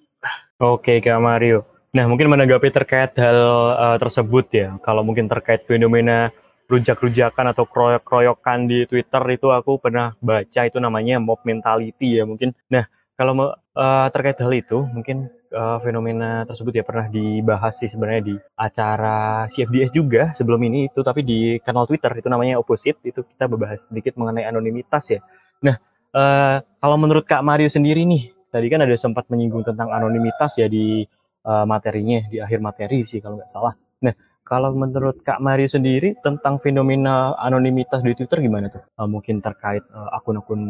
Oke kak Mario. Nah mungkin menanggapi terkait hal uh, tersebut ya. Kalau mungkin terkait fenomena rujak-rujakan atau kroyok-kroyokan di Twitter itu aku pernah baca itu namanya mob mentality ya mungkin nah kalau uh, terkait hal itu mungkin uh, fenomena tersebut ya pernah dibahas sih sebenarnya di acara CFDS juga sebelum ini itu tapi di kanal Twitter itu namanya Opposite itu kita membahas sedikit mengenai anonimitas ya. Nah, uh, kalau menurut Kak Mario sendiri nih, tadi kan ada sempat menyinggung tentang anonimitas ya di uh, materinya di akhir materi sih kalau nggak salah. Nah, kalau menurut Kak Mario sendiri tentang fenomena anonimitas di Twitter gimana tuh? Uh, mungkin terkait uh, akun-akun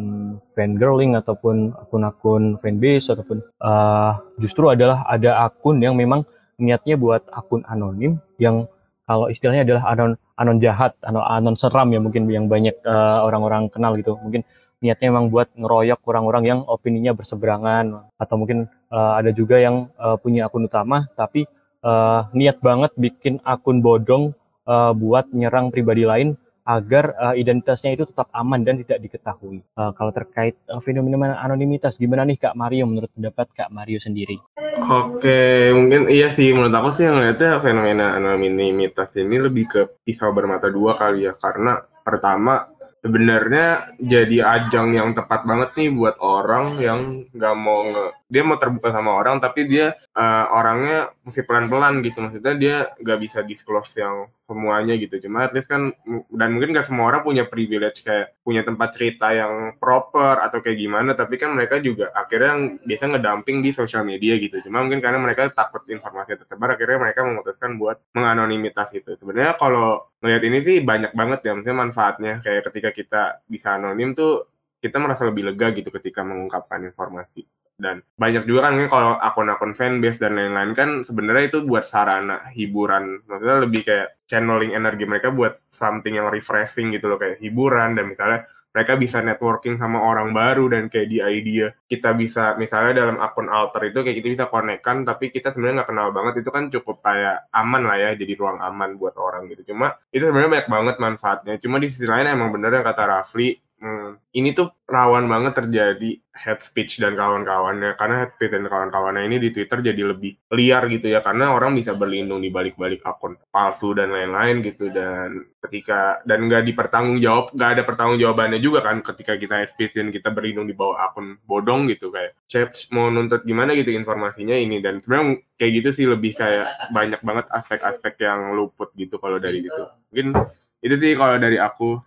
fangirling ataupun akun-akun fanbase ataupun uh, justru adalah ada akun yang memang niatnya buat akun anonim yang kalau istilahnya adalah anon anon jahat, anon anon seram ya mungkin yang banyak orang-orang kenal gitu. Mungkin niatnya memang buat ngeroyok orang-orang yang opininya berseberangan atau mungkin uh, ada juga yang uh, punya akun utama tapi uh, niat banget bikin akun bodong uh, buat nyerang pribadi lain agar uh, identitasnya itu tetap aman dan tidak diketahui. Uh, kalau terkait uh, fenomena anonimitas, gimana nih Kak Mario menurut pendapat Kak Mario sendiri? Oke, mungkin iya sih menurut aku sih yang ngeliatnya fenomena anonimitas ini lebih ke pisau bermata dua kali ya, karena pertama sebenarnya jadi ajang yang tepat banget nih buat orang yang nggak mau nge dia mau terbuka sama orang tapi dia uh, orangnya mesti pelan-pelan gitu. Maksudnya dia nggak bisa disclose yang semuanya gitu. Cuma at least kan dan mungkin nggak semua orang punya privilege kayak punya tempat cerita yang proper atau kayak gimana. Tapi kan mereka juga akhirnya biasa ngedamping di sosial media gitu. Cuma mungkin karena mereka takut informasi tersebar akhirnya mereka memutuskan buat menganonimitas itu. Sebenarnya kalau melihat ini sih banyak banget ya maksudnya manfaatnya. Kayak ketika kita bisa anonim tuh kita merasa lebih lega gitu ketika mengungkapkan informasi dan banyak juga kan kalau akun-akun fanbase dan lain-lain kan sebenarnya itu buat sarana hiburan. Maksudnya lebih kayak channeling energi mereka buat something yang refreshing gitu loh kayak hiburan. Dan misalnya mereka bisa networking sama orang baru dan kayak di idea kita bisa misalnya dalam akun alter itu kayak kita bisa konekkan tapi kita sebenarnya nggak kenal banget. Itu kan cukup kayak aman lah ya jadi ruang aman buat orang gitu. Cuma itu sebenarnya banyak banget manfaatnya. Cuma di sisi lain emang bener yang kata Rafli Hmm, ini tuh rawan banget terjadi head speech dan kawan-kawannya. Karena head speech dan kawan-kawannya ini di Twitter jadi lebih liar gitu ya. Karena orang bisa berlindung di balik-balik akun palsu dan lain-lain gitu. Dan ketika dan nggak dipertanggung jawab nggak ada pertanggung jawabannya juga kan ketika kita head speech dan kita berlindung di bawah akun bodong gitu. Kayak chat mau nuntut gimana gitu informasinya ini. Dan sebenarnya kayak gitu sih lebih kayak banyak banget aspek-aspek yang luput gitu kalau dari itu. Mungkin itu sih kalau dari aku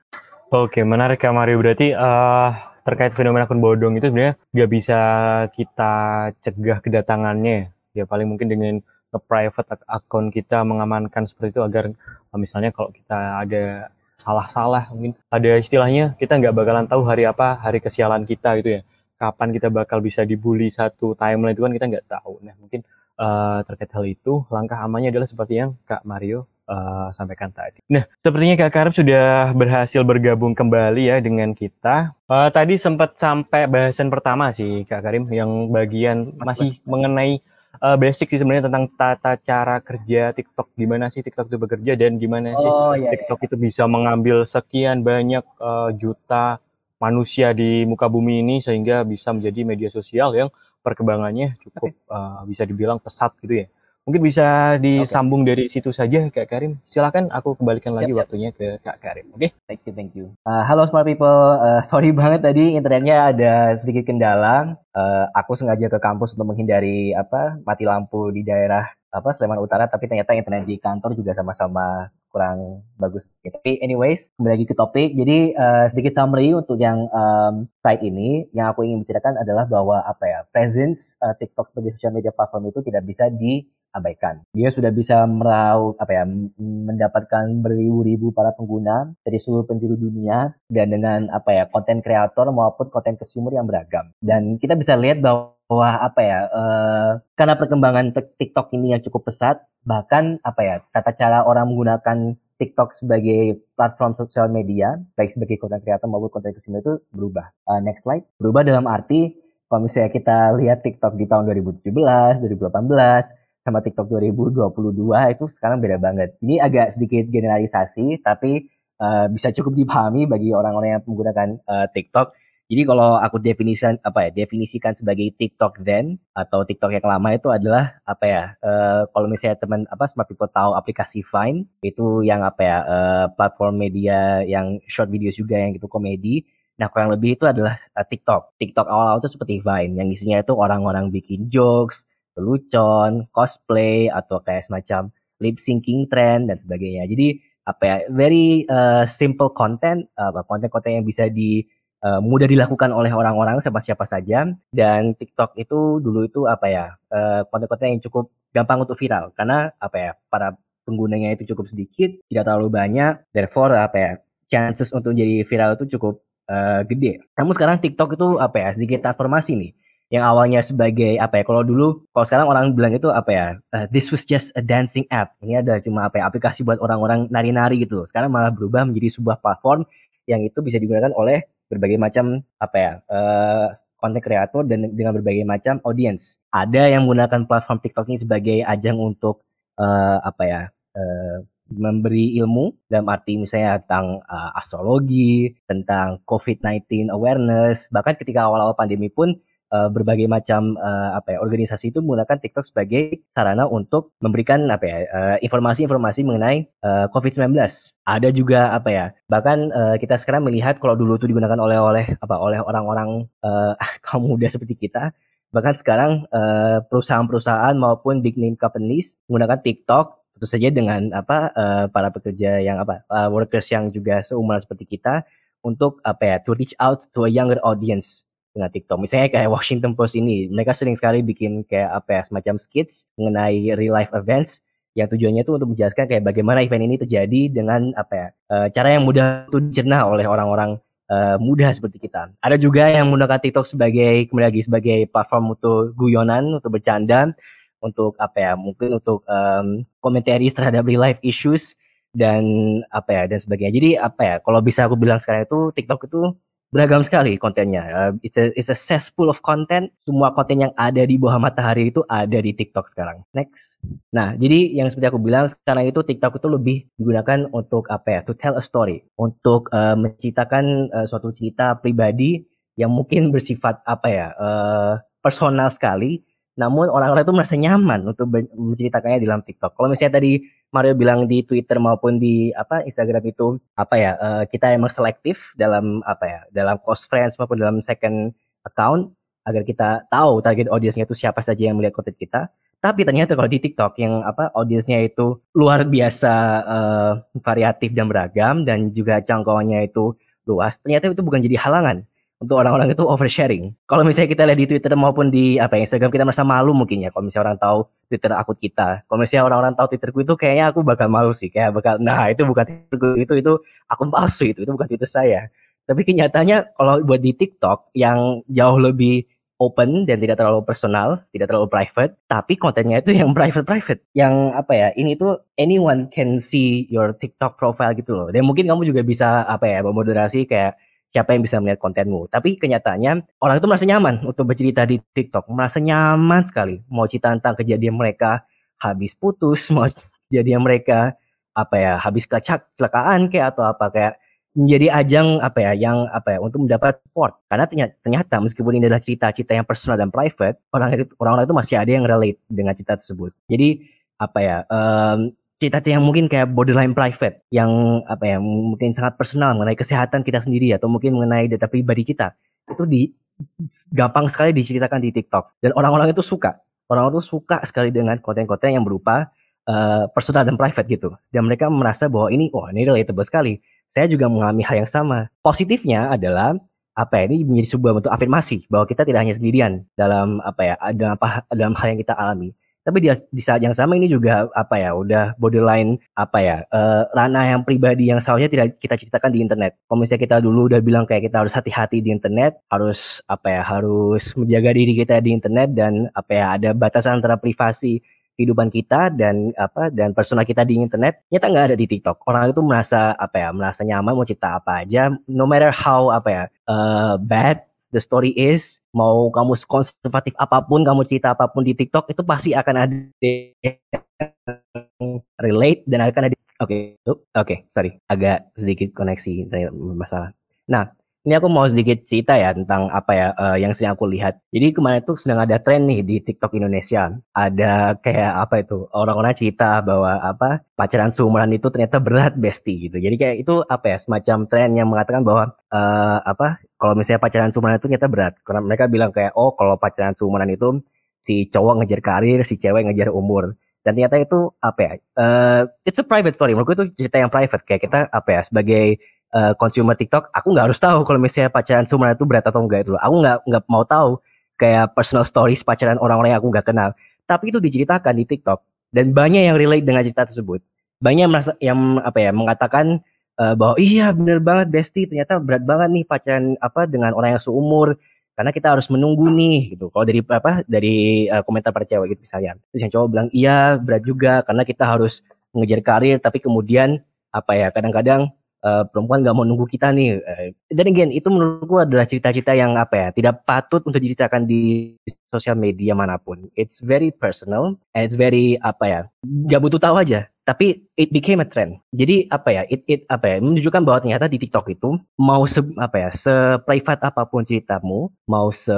Oke, menarik Kak Mario. Berarti uh, terkait fenomena akun bodong itu sebenarnya nggak bisa kita cegah kedatangannya. Ya paling mungkin dengan nge-private akun kita mengamankan seperti itu agar uh, misalnya kalau kita ada salah-salah mungkin ada istilahnya kita nggak bakalan tahu hari apa hari kesialan kita gitu ya. Kapan kita bakal bisa dibully satu timeline itu kan kita nggak tahu. Nah mungkin uh, terkait hal itu langkah amannya adalah seperti yang Kak Mario uh, sampaikan tadi. Nah, sepertinya Kak Karim sudah berhasil bergabung kembali ya dengan kita. Uh, tadi sempat sampai bahasan pertama sih Kak Karim yang bagian masih mengenai uh, basic sih sebenarnya tentang tata cara kerja TikTok. Gimana sih TikTok itu bekerja dan gimana sih oh, iya, TikTok iya. itu bisa mengambil sekian banyak uh, juta manusia di muka bumi ini sehingga bisa menjadi media sosial yang perkembangannya cukup uh, bisa dibilang pesat gitu ya. Mungkin bisa disambung okay. dari situ saja Kak Karim. Silakan aku kembalikan lagi siap. waktunya ke Kak Karim. Oke. Okay? Thank you, thank you. Uh, halo smart people. Uh, sorry banget tadi internetnya ada sedikit kendala. Uh, aku sengaja ke kampus untuk menghindari apa mati lampu di daerah apa Sleman Utara tapi ternyata internet di kantor juga sama-sama kurang bagus. Tapi anyways, kembali lagi ke topik. Jadi uh, sedikit summary untuk yang um, site ini, yang aku ingin bicarakan adalah bahwa apa ya, presence uh, TikTok sebagai social media platform itu tidak bisa diabaikan. Dia sudah bisa meraup apa ya, mendapatkan beribu-ribu para pengguna dari seluruh penjuru dunia dan dengan apa ya, konten kreator maupun konten consumer yang beragam. Dan kita bisa lihat bahwa bahwa apa ya uh, karena perkembangan TikTok ini yang cukup pesat bahkan apa ya tata cara orang menggunakan TikTok sebagai platform sosial media baik sebagai konten kreator maupun konten consumer itu berubah uh, next slide berubah dalam arti kalau misalnya kita lihat TikTok di tahun 2017 2018 sama TikTok 2022 itu sekarang beda banget ini agak sedikit generalisasi tapi uh, bisa cukup dipahami bagi orang-orang yang menggunakan uh, TikTok jadi kalau aku definisikan apa ya definisikan sebagai TikTok then atau TikTok yang lama itu adalah apa ya uh, kalau misalnya teman apa smart people tahu aplikasi Vine itu yang apa ya uh, platform media yang short video juga yang itu komedi. Nah kurang lebih itu adalah uh, TikTok. TikTok awal-awal itu seperti Vine yang isinya itu orang-orang bikin jokes, lelucon, cosplay atau kayak semacam lip syncing trend dan sebagainya. Jadi apa ya very uh, simple content, konten-konten yang bisa di uh, mudah dilakukan oleh orang-orang siapa siapa saja dan TikTok itu dulu itu apa ya uh, konten-konten yang cukup gampang untuk viral karena apa ya para penggunanya itu cukup sedikit tidak terlalu banyak therefore apa ya chances untuk jadi viral itu cukup uh, gede. Namun sekarang TikTok itu apa ya sedikit transformasi nih yang awalnya sebagai apa ya kalau dulu kalau sekarang orang bilang itu apa ya uh, this was just a dancing app. Ini ada cuma apa ya aplikasi buat orang-orang nari-nari gitu sekarang malah berubah menjadi sebuah platform yang itu bisa digunakan oleh berbagai macam apa ya uh, konten kreator dan dengan berbagai macam audience. Ada yang menggunakan platform TikTok ini sebagai ajang untuk uh, apa ya uh, memberi ilmu. Dalam arti misalnya tentang uh, astrologi, tentang COVID-19 awareness, bahkan ketika awal-awal pandemi pun uh, berbagai macam uh, apa ya organisasi itu menggunakan TikTok sebagai sarana untuk memberikan apa ya informasi-informasi uh, mengenai uh, COVID-19. Ada juga apa ya bahkan uh, kita sekarang melihat kalau dulu itu digunakan oleh oleh apa oleh orang-orang uh, kaum muda seperti kita bahkan sekarang perusahaan-perusahaan maupun big name companies menggunakan TikTok tentu saja dengan apa para pekerja yang apa workers yang juga seumuran seperti kita untuk apa ya to reach out to a younger audience dengan TikTok. Misalnya kayak Washington Post ini, mereka sering sekali bikin kayak apa ya, semacam skits mengenai real life events yang tujuannya itu untuk menjelaskan kayak bagaimana event ini terjadi dengan apa ya, uh, cara yang mudah untuk dicerna oleh orang-orang uh, muda seperti kita. Ada juga yang menggunakan TikTok sebagai kembali lagi sebagai platform untuk guyonan, untuk bercanda, untuk apa ya, mungkin untuk um, komentari terhadap real life issues dan apa ya dan sebagainya. Jadi apa ya, kalau bisa aku bilang sekarang itu TikTok itu beragam sekali kontennya. Uh, it's, a, it's a cesspool of content. Semua konten yang ada di bawah matahari itu ada di TikTok sekarang. Next. Nah, jadi yang seperti aku bilang sekarang itu TikTok itu lebih digunakan untuk apa ya? To tell a story, untuk uh, menceritakan uh, suatu cerita pribadi yang mungkin bersifat apa ya? Uh, personal sekali. Namun orang-orang itu merasa nyaman untuk menceritakannya di dalam TikTok. Kalau misalnya tadi Mario bilang di Twitter maupun di apa Instagram itu apa ya uh, kita emang selektif dalam apa ya dalam close friends maupun dalam second account agar kita tahu target audiensnya itu siapa saja yang melihat konten kita. Tapi ternyata kalau di TikTok yang apa audiensnya itu luar biasa uh, variatif dan beragam dan juga jangkauannya itu luas, ternyata itu bukan jadi halangan untuk orang-orang itu oversharing. Kalau misalnya kita lihat di Twitter maupun di apa ya, Instagram kita merasa malu mungkin ya kalau misalnya orang tahu Twitter akun kita. Kalau misalnya orang-orang tahu Twitterku itu kayaknya aku bakal malu sih, kayak bakal nah itu bukan Twitterku itu itu akun palsu itu itu bukan Twitter saya. Tapi kenyataannya kalau buat di TikTok yang jauh lebih open dan tidak terlalu personal, tidak terlalu private, tapi kontennya itu yang private-private. Yang apa ya, ini tuh anyone can see your TikTok profile gitu loh. Dan mungkin kamu juga bisa apa ya, memoderasi kayak siapa yang bisa melihat kontenmu. Tapi kenyataannya orang itu merasa nyaman untuk bercerita di TikTok, merasa nyaman sekali. Mau cerita tentang kejadian mereka habis putus, mau kejadian mereka apa ya habis kecelakaan kayak atau apa kayak menjadi ajang apa ya yang apa ya untuk mendapat support. Karena ternyata, ternyata meskipun ini adalah cerita-cerita yang personal dan private orang-orang itu masih ada yang relate dengan cerita tersebut. Jadi apa ya um, cerita yang mungkin kayak borderline private yang apa ya mungkin sangat personal mengenai kesehatan kita sendiri atau mungkin mengenai data pribadi kita itu di gampang sekali diceritakan di TikTok dan orang-orang itu suka orang-orang itu suka sekali dengan konten-konten yang berupa uh, personal dan private gitu dan mereka merasa bahwa ini oh ini relatable sekali saya juga mengalami hal yang sama. Positifnya adalah apa ya, ini menjadi sebuah bentuk afirmasi bahwa kita tidak hanya sendirian dalam apa ya dalam apa dalam hal yang kita alami. Tapi di, di saat yang sama ini juga apa ya udah borderline apa ya uh, ranah yang pribadi yang seharusnya tidak kita ceritakan di internet. Kalau kita dulu udah bilang kayak kita harus hati-hati di internet, harus apa ya harus menjaga diri kita di internet dan apa ya ada batasan antara privasi kehidupan kita dan apa dan personal kita di internet nyata nggak ada di TikTok. Orang itu merasa apa ya merasa nyaman mau cerita apa aja, no matter how apa ya uh, bad the story is, mau kamu konservatif apa pun, kamu cerita apa pun di TikTok itu pasti akan ada relate dan akan ada oke okay. oke okay, sorry agak sedikit koneksi masalah. Nah ini aku mau sedikit cerita ya tentang apa ya uh, yang sering aku lihat. Jadi kemarin tuh sedang ada tren nih di TikTok Indonesia. Ada kayak apa itu orang-orang cerita bahwa apa pacaran seumuran itu ternyata berat bestie gitu. Jadi kayak itu apa ya semacam tren yang mengatakan bahwa uh, apa kalau misalnya pacaran seumuran itu ternyata berat. Karena mereka bilang kayak oh kalau pacaran seumuran itu si cowok ngejar karir, si cewek ngejar umur dan ternyata itu apa ya uh, it's a private story menurutku itu cerita yang private kayak kita apa ya sebagai uh, consumer TikTok, aku nggak harus tahu kalau misalnya pacaran seumuran itu berat atau enggak itu loh. Aku nggak nggak mau tahu kayak personal stories pacaran orang-orang yang aku nggak kenal. Tapi itu diceritakan di TikTok dan banyak yang relate dengan cerita tersebut. Banyak yang merasa yang apa ya mengatakan uh, bahwa iya bener banget Besti ternyata berat banget nih pacaran apa dengan orang yang seumur karena kita harus menunggu nih gitu. Kalau dari apa dari uh, komentar para cewek gitu misalnya. Terus yang cowok bilang iya berat juga karena kita harus mengejar karir tapi kemudian apa ya kadang-kadang uh, perempuan nggak mau nunggu kita nih. Uh, dan again itu menurutku adalah cerita-cerita yang apa ya tidak patut untuk diceritakan di sosial media mana pun. It's very personal and it's very apa ya nggak butuh tahu aja tapi it became a trend. Jadi apa ya, it, it apa ya, menunjukkan bahwa ternyata di TikTok itu mau se apa ya, se private apa pun ceritamu, mau se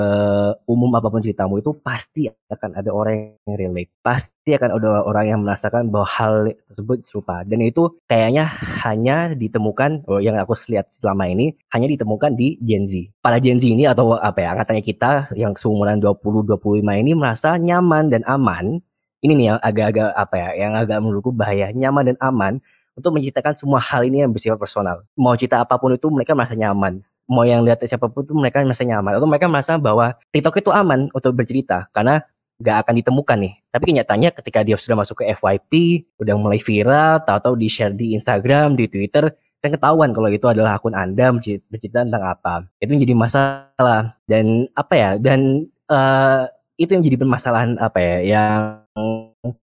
umum apa pun ceritamu itu pasti akan ada orang yang relate, pasti akan ada orang yang merasakan bahwa hal tersebut serupa. Dan itu kayaknya hanya ditemukan, oh, yang aku lihat selama ini hanya ditemukan di Gen Z. Para Gen Z ini atau apa ya, angkatannya kita yang seumuran 20-25 ini merasa nyaman dan aman ini nih yang agak-agak apa ya, yang agak menurutku bahaya, nyaman dan aman untuk menceritakan semua hal ini yang bersifat personal. Mau cerita apa pun itu mereka merasa nyaman. Mau yang lihat siapa pun itu mereka merasa nyaman. Atau mereka merasa bahwa TikTok itu aman untuk bercerita karena gak akan ditemukan nih. Tapi kenyataannya ketika dia sudah masuk ke FYP, udah mulai viral, tahu-tahu di share di Instagram, di Twitter, kan ketahuan kalau itu adalah akun Anda bercerita tentang apa. Itu menjadi masalah dan apa ya? Dan uh, itu yang jadi permasalahan apa ya yang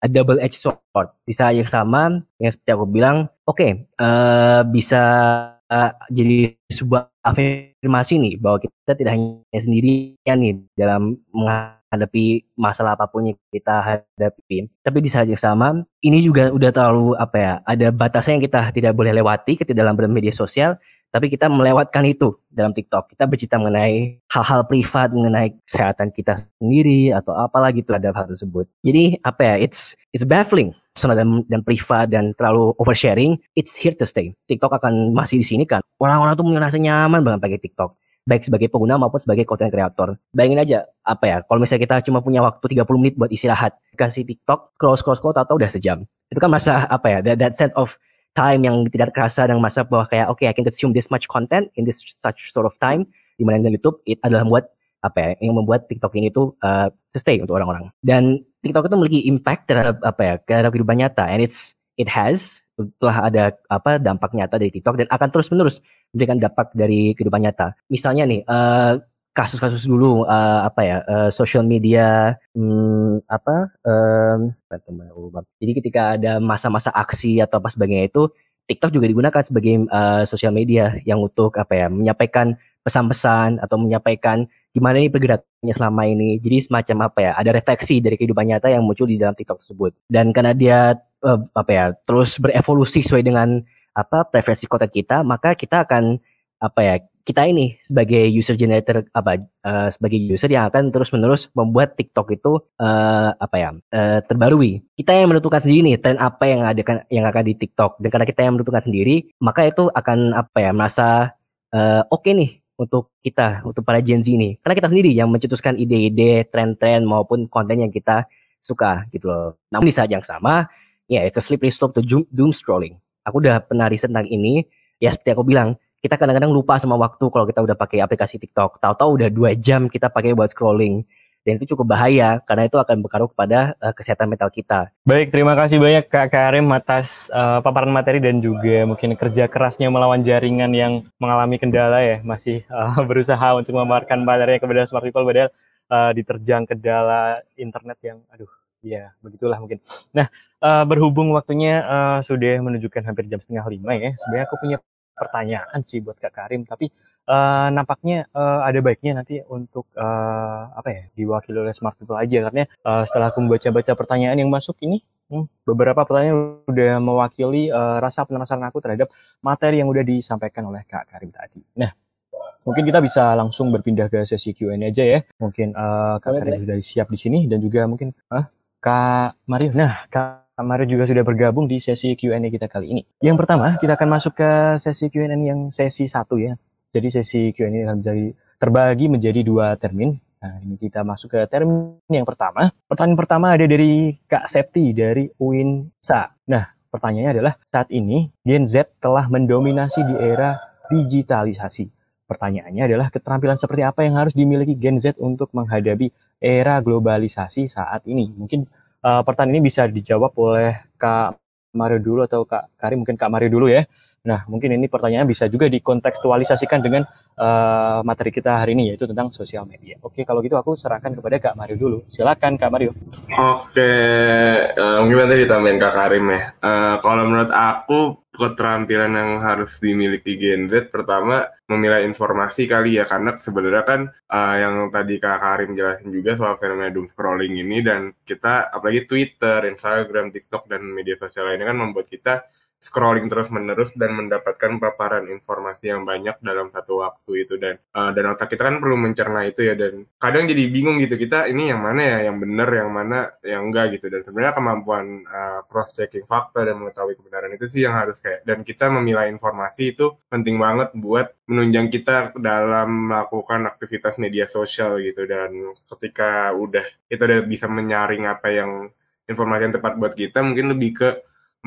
double edge sword. Di saat yang sama yang seperti aku bilang oke okay, uh, eh, bisa uh, jadi sebuah afirmasi nih bahwa kita tidak hanya sendirian nih dalam menghadapi masalah apa pun yang kita hadapi. Tapi di saat yang sama ini juga udah terlalu apa ya ada batasnya yang kita tidak boleh lewati ketika dalam bermedia sosial tapi kita melewatkan itu dalam TikTok. Kita bercerita mengenai hal-hal privat, mengenai kesehatan kita sendiri atau apalagi terhadap hal tersebut. Jadi apa ya, it's it's baffling personal dan, dan privat dan terlalu oversharing, it's here to stay. TikTok akan masih di sini kan. Orang-orang tuh merasa nyaman banget pakai TikTok baik sebagai pengguna maupun sebagai content creator. Bayangin aja, apa ya, kalau misalnya kita cuma punya waktu 30 menit buat istirahat, kasih TikTok, scroll, scroll, scroll, atau udah sejam. Itu kan masa, apa ya, that, that sense of time yang tidak kerasa dan masa bahwa kayak oke okay, I can consume this much content in this such sort of time di mana dengan YouTube it adalah membuat apa ya yang membuat TikTok ini tuh uh, stay untuk orang-orang. Dan TikTok itu memiliki impact terhadap apa ya terhadap kehidupan nyata and it's it has telah ada apa dampak nyata dari TikTok dan akan terus menerus memberikan dampak dari kehidupan nyata. Misalnya nih uh, kasus-kasus dulu uh, apa ya uh, social media hmm, apa um, jadi ketika ada masa-masa aksi atau apa sebagainya itu TikTok juga digunakan sebagai uh, sosial media yang untuk apa ya menyampaikan pesan-pesan atau menyampaikan gimana ini pergerakannya selama ini. Jadi semacam apa ya ada refleksi dari kehidupan nyata yang muncul di dalam TikTok tersebut. Dan karena dia uh, apa ya terus berevolusi sesuai dengan apa preferensi konten kita, maka kita akan apa ya kita ini sebagai user generator apa uh, sebagai user yang akan terus menerus membuat TikTok itu uh, apa ya uh, terbarui. Kita yang menentukan sendiri nih tren apa yang ada kan yang akan di TikTok dan karena kita yang menentukan sendiri maka itu akan apa ya merasa uh, oke okay nih untuk kita untuk para Gen Z ini karena kita sendiri yang mencetuskan ide-ide tren-tren maupun konten yang kita suka gitu loh. Namun di saat yang sama ya yeah, it's a slippery slope to doom scrolling. Aku udah pernah riset tentang ini ya seperti aku bilang kita kadang-kadang lupa sama waktu kalau kita udah pakai aplikasi TikTok. Tahu-tahu udah dua jam kita pakai buat scrolling. Dan itu cukup bahaya karena itu akan berpengaruh kepada uh, kesehatan mental kita. Baik, terima kasih banyak Kak Karim atas uh, paparan materi dan juga mungkin kerja kerasnya melawan jaringan yang mengalami kendala ya, masih uh, berusaha untuk memaparkan materi kepada smart people padahal uh, diterjang kendala internet yang aduh ya begitulah mungkin. Nah, uh, berhubung waktunya uh, sudah menunjukkan hampir jam setengah lima ya, sebenarnya aku punya pertanyaan sih buat Kak Karim, tapi uh, nampaknya uh, ada baiknya nanti untuk uh, apa ya diwakili oleh smart people aja karena uh, setelah aku membaca-baca pertanyaan yang masuk ini hmm, beberapa pertanyaan udah mewakili uh, rasa penasaran aku terhadap materi yang udah disampaikan oleh Kak Karim tadi. Nah, mungkin kita bisa langsung berpindah ke sesi Q&A aja ya. Mungkin uh, Kak Karim sudah siap di sini dan juga mungkin uh, Kak Mario. Nah, Kak Mario juga sudah bergabung di sesi Q&A kita kali ini. Yang pertama, kita akan masuk ke sesi Q&A yang sesi satu ya. Jadi sesi Q&A akan menjadi terbagi menjadi dua termin. Nah, ini kita masuk ke termin yang pertama. Pertanyaan pertama ada dari Kak Septi dari UINSA. Nah, pertanyaannya adalah saat ini Gen Z telah mendominasi di era digitalisasi. Pertanyaannya adalah keterampilan seperti apa yang harus dimiliki Gen Z untuk menghadapi era globalisasi saat ini? Mungkin uh, pertanyaan ini bisa dijawab oleh Kak Mario dulu atau Kak Karim mungkin Kak Mario dulu ya. Nah, mungkin ini pertanyaan bisa juga dikontekstualisasikan dengan uh, materi kita hari ini yaitu tentang sosial media. Oke, kalau gitu aku serahkan kepada Kak Mario dulu. Silakan Kak Mario. Oke, uh, mungkin nanti ditambahin Kak Karim ya. Uh, kalau menurut aku keterampilan yang harus dimiliki Gen Z pertama memilah informasi kali ya karena sebenarnya kan uh, yang tadi Kak Karim jelasin juga soal fenomena doom scrolling ini dan kita apalagi Twitter, Instagram, TikTok dan media sosial lainnya kan membuat kita scrolling terus menerus dan mendapatkan paparan informasi yang banyak dalam satu waktu itu. Dan uh, dan otak kita kan perlu mencerna itu ya dan kadang jadi bingung gitu kita ini yang mana ya yang benar yang mana yang enggak gitu. Dan sebenarnya kemampuan uh, eh, cross checking fakta dan mengetahui kebenaran itu sih yang harus kayak dan kita memilah informasi itu penting banget buat menunjang kita dalam melakukan aktivitas media sosial gitu. Dan ketika udah kita udah bisa menyaring apa yang informasi yang tepat buat kita mungkin lebih ke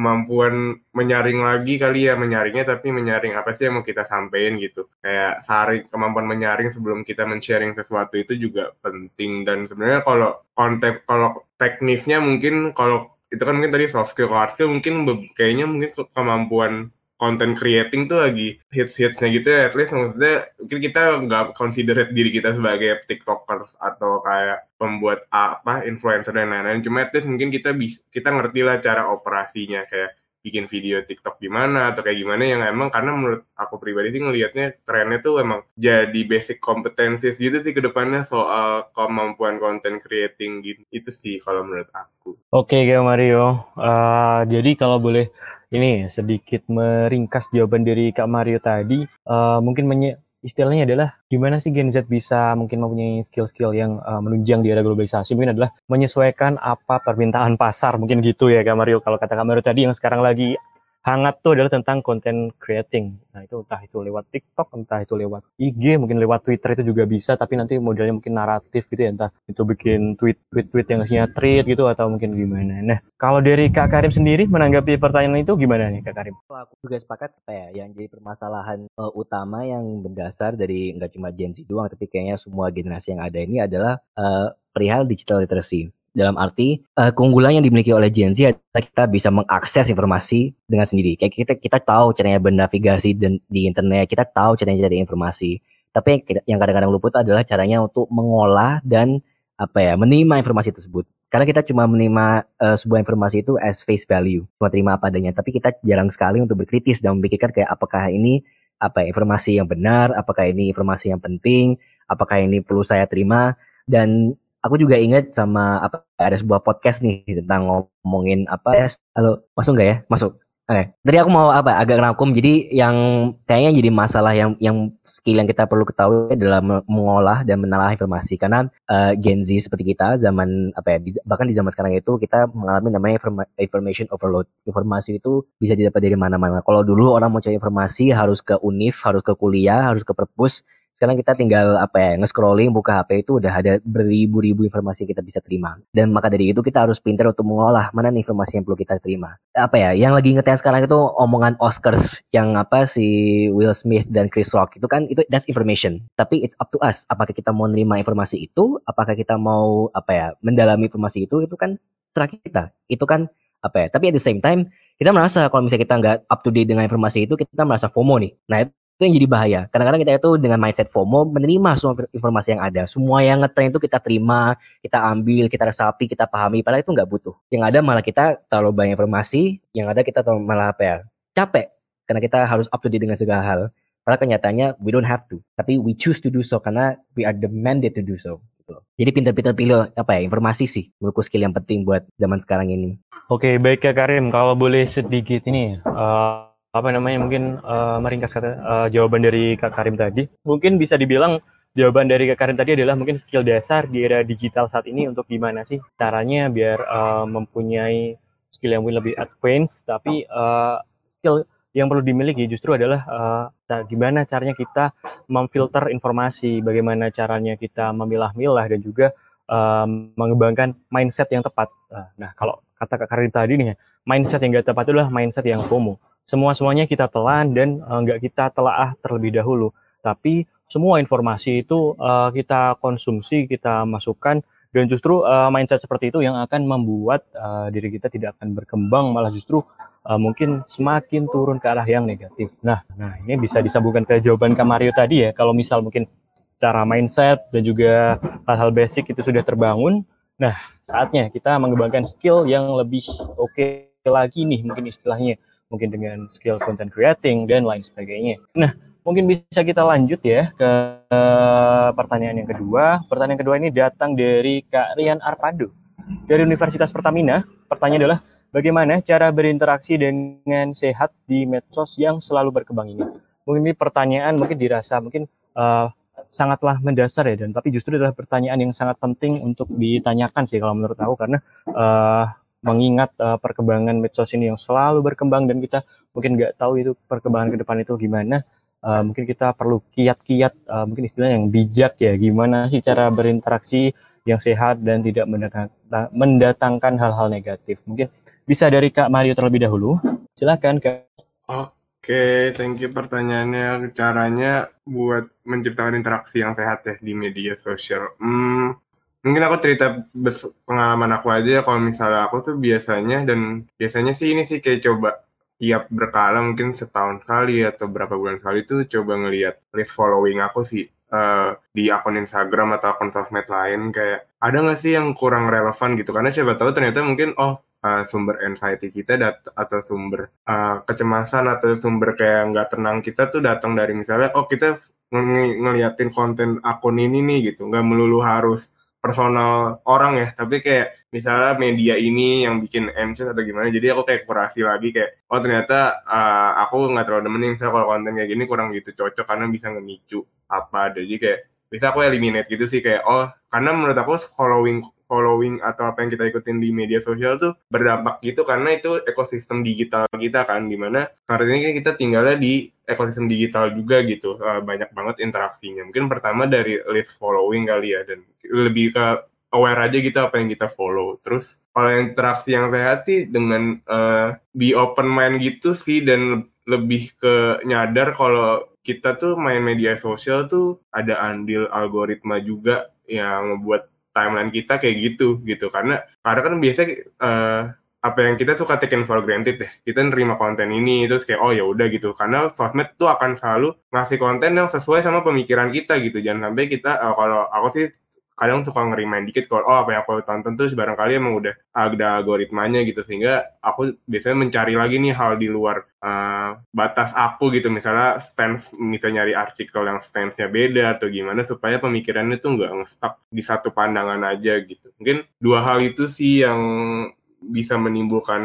kemampuan menyaring lagi kali ya menyaringnya tapi menyaring apa sih yang mau kita sampaikan gitu. Kayak saring kemampuan menyaring sebelum kita men-sharing sesuatu itu juga penting. Dan sebenarnya kalau konteks kalau teknisnya mungkin kalau itu kan mungkin tadi soft skill hard skill mungkin kayaknya mungkin kemampuan content creating tuh lagi hits-hitsnya gitu ya at least maksudnya mungkin kita nggak considerate diri kita sebagai tiktokers atau kayak pembuat apa influencer dan lain-lain cuma at least mungkin kita bisa kita ngerti lah cara operasinya kayak bikin video TikTok gimana atau kayak gimana yang emang karena menurut aku pribadi sih ngelihatnya trennya tuh emang jadi basic competencies gitu sih ke depannya soal kemampuan content creating gitu itu sih kalau menurut aku. Oke, okay, Mario. Uh, jadi kalau boleh ini sedikit meringkas jawaban dari Kak Mario tadi, uh, mungkin menye istilahnya adalah gimana sih Gen Z bisa mungkin mempunyai skill-skill yang uh, menunjang di era globalisasi? Mungkin adalah menyesuaikan apa permintaan pasar mungkin gitu ya Kak Mario. Kalau kata Kak Mario tadi yang sekarang lagi hangat tuh adalah tentang content creating. Nah itu entah itu lewat TikTok, entah itu lewat IG, mungkin lewat Twitter itu juga bisa, tapi nanti modelnya mungkin naratif gitu ya, entah itu bikin tweet tweet tweet yang isinya tweet gitu atau mungkin gimana. Nah kalau dari Kak Karim sendiri menanggapi pertanyaan itu gimana nih Kak Karim? Aku juga sepakat ya yang jadi permasalahan uh, utama yang mendasar dari nggak cuma Gen Z doang, tapi kayaknya semua generasi yang ada ini adalah uh, perihal digital literacy dalam arti uh, keunggulan yang dimiliki oleh Gen Z adalah kita bisa mengakses informasi dengan sendiri. Kayak kita kita tahu caranya bernavigasi dan di internet, kita tahu caranya cari informasi. Tapi yang kadang-kadang luput adalah caranya untuk mengolah dan apa ya menerima informasi tersebut. Karena kita cuma menerima uh, sebuah informasi itu as face value, cuma terima apa adanya. Tapi kita jarang sekali untuk berkritis dan memikirkan kayak apakah ini apa ya, informasi yang benar, apakah ini informasi yang penting, apakah ini perlu saya terima dan aku juga ingat sama apa ada sebuah podcast nih tentang ngomongin apa ya halo masuk nggak ya masuk Oke, tadi aku mau apa agak rangkum. Jadi yang kayaknya jadi masalah yang yang skill yang kita perlu ketahui adalah mengolah dan menelaah informasi. Karena uh, Gen Z seperti kita zaman apa ya bahkan di zaman sekarang itu kita mengalami namanya information overload. Informasi itu bisa didapat dari mana-mana. Kalau dulu orang mau cari informasi harus ke univ, harus ke kuliah, harus ke perpus sekarang kita tinggal apa ya nge-scrolling buka HP itu udah ada beribu-ribu informasi yang kita bisa terima. Dan maka dari itu kita harus pintar untuk mengolah mana nih informasi yang perlu kita terima. Apa ya yang lagi ngeteh sekarang itu omongan Oscars yang apa si Will Smith dan Chris Rock itu kan itu that's information. Tapi it's up to us apakah kita mau nerima informasi itu apakah kita mau apa ya mendalami informasi itu itu kan terserah kita. Itu kan apa ya tapi at the same time kita merasa kalau misalnya kita nggak up to date dengan informasi itu kita merasa FOMO nih. Nah yang jadi bahaya. Kadang-kadang kita itu dengan mindset FOMO menerima semua informasi yang ada. Semua yang ngetren itu kita terima, kita ambil, kita resapi, kita pahami. Padahal itu nggak butuh. Yang ada malah kita terlalu banyak informasi, yang ada kita terlalu malah apa ya, capek. Karena kita harus up to date dengan segala hal. Padahal kenyataannya we don't have to. Tapi we choose to do so karena we are demanded to do so. Gitu. Jadi pintar-pintar pilih apa ya informasi sih menurutku skill yang penting buat zaman sekarang ini. Oke baik ya Karim kalau boleh sedikit ini uh, apa namanya mungkin uh, meringkas kata uh, jawaban dari Kak Karim tadi. Mungkin bisa dibilang jawaban dari Kak Karim tadi adalah mungkin skill dasar di era digital saat ini untuk gimana sih caranya biar uh, mempunyai skill yang lebih advance tapi uh, skill yang perlu dimiliki justru adalah uh, gimana caranya kita memfilter informasi, bagaimana caranya kita memilah-milah dan juga uh, mengembangkan mindset yang tepat. Nah, kalau kata Kak Karim tadi nih, mindset yang gak tepat adalah mindset yang FOMO semua semuanya kita telan dan uh, nggak kita telaah terlebih dahulu tapi semua informasi itu uh, kita konsumsi kita masukkan dan justru uh, mindset seperti itu yang akan membuat uh, diri kita tidak akan berkembang malah justru uh, mungkin semakin turun ke arah yang negatif. Nah, nah ini bisa disambungkan ke jawaban Kamario tadi ya. Kalau misal mungkin cara mindset dan juga hal-hal basic itu sudah terbangun, nah saatnya kita mengembangkan skill yang lebih oke okay lagi nih mungkin istilahnya mungkin dengan skill content creating dan lain sebagainya. Nah, mungkin bisa kita lanjut ya ke pertanyaan yang kedua. Pertanyaan kedua ini datang dari Kak Rian Arpado dari Universitas Pertamina. Pertanyaan adalah bagaimana cara berinteraksi dengan sehat di medsos yang selalu berkembang ini? Mungkin ini pertanyaan mungkin dirasa mungkin uh, sangatlah mendasar ya dan tapi justru adalah pertanyaan yang sangat penting untuk ditanyakan sih kalau menurut aku karena uh, mengingat uh, perkembangan medsos ini yang selalu berkembang dan kita mungkin nggak tahu itu perkembangan ke depan itu gimana uh, mungkin kita perlu kiat-kiat uh, mungkin istilah yang bijak ya gimana sih cara berinteraksi yang sehat dan tidak mendatangkan hal-hal negatif mungkin bisa dari Kak Mario terlebih dahulu silakan Kak Oke, thank you pertanyaannya. Caranya buat menciptakan interaksi yang sehat ya di media sosial. Hmm, Mungkin aku cerita pengalaman aku aja kalau misalnya aku tuh biasanya dan biasanya sih ini sih kayak coba tiap berkala mungkin setahun kali atau berapa bulan sekali tuh coba ngelihat list following aku sih uh, di akun Instagram atau akun sosmed lain. Kayak ada nggak sih yang kurang relevan gitu? Karena siapa tahu ternyata mungkin oh uh, sumber anxiety kita dat atau sumber uh, kecemasan atau sumber kayak nggak tenang kita tuh datang dari misalnya oh kita ng ngeliatin konten akun ini nih gitu. Nggak melulu harus personal orang ya. Tapi kayak misalnya media ini yang bikin MC atau gimana jadi aku kayak kurasi lagi kayak oh ternyata uh, aku nggak terlalu demen misalnya kalau konten kayak gini kurang gitu cocok karena bisa ngemicu apa. Jadi kayak bisa aku eliminate gitu sih kayak oh karena menurut aku following following atau apa yang kita ikutin di media sosial tuh berdampak gitu karena itu ekosistem digital kita kan di mana karena ini kita tinggalnya di ekosistem digital juga gitu. Uh, banyak banget interaksinya. Mungkin pertama dari list following kali ya dan lebih ke aware aja gitu apa yang kita follow. Terus kalau interaksi yang sehat dengan uh, be open mind gitu sih dan lebih ke nyadar kalau kita tuh main media sosial tuh ada andil algoritma juga yang membuat timeline kita kayak gitu gitu. Karena karena kan biasanya uh, apa yang kita suka taken for granted deh. Kita nerima konten ini terus kayak oh ya udah gitu. Karena sosmed tuh akan selalu ngasih konten yang sesuai sama pemikiran kita gitu. Jangan sampai kita uh, kalau aku sih kadang suka ngerimain dikit kalau oh apa yang aku tonton tuh barangkali emang udah ada algoritmanya gitu sehingga aku biasanya mencari lagi nih hal di luar uh, batas aku gitu misalnya stance misalnya nyari artikel yang stance-nya beda atau gimana supaya pemikirannya tuh nggak ngestak di satu pandangan aja gitu mungkin dua hal itu sih yang bisa menimbulkan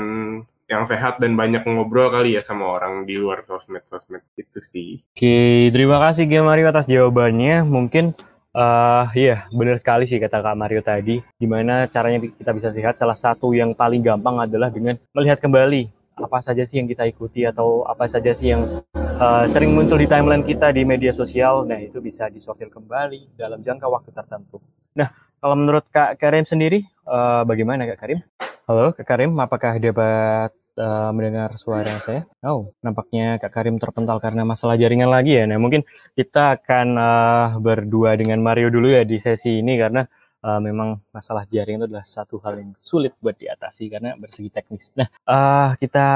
yang sehat dan banyak ngobrol kali ya sama orang di luar sosmed-sosmed itu sih. Oke, terima kasih Gia Mario atas jawabannya. Mungkin uh, iya benar sekali sih kata Kak Mario tadi. Gimana caranya kita bisa sehat? Salah satu yang paling gampang adalah dengan melihat kembali apa saja sih yang kita ikuti atau apa saja sih yang uh, sering muncul di timeline kita di media sosial. Nah, itu bisa disortir kembali dalam jangka waktu tertentu. Nah, kalau menurut Kak Karim sendiri, uh, bagaimana Kak Karim? Halo Kak Karim, apakah dapat uh, mendengar suara saya? Oh, nampaknya Kak Karim terpental karena masalah jaringan lagi ya. Nah, mungkin kita akan uh, berdua dengan Mario dulu ya di sesi ini karena uh, memang masalah jaring itu adalah satu hal yang sulit buat diatasi karena bersegi teknis. Nah, uh, kita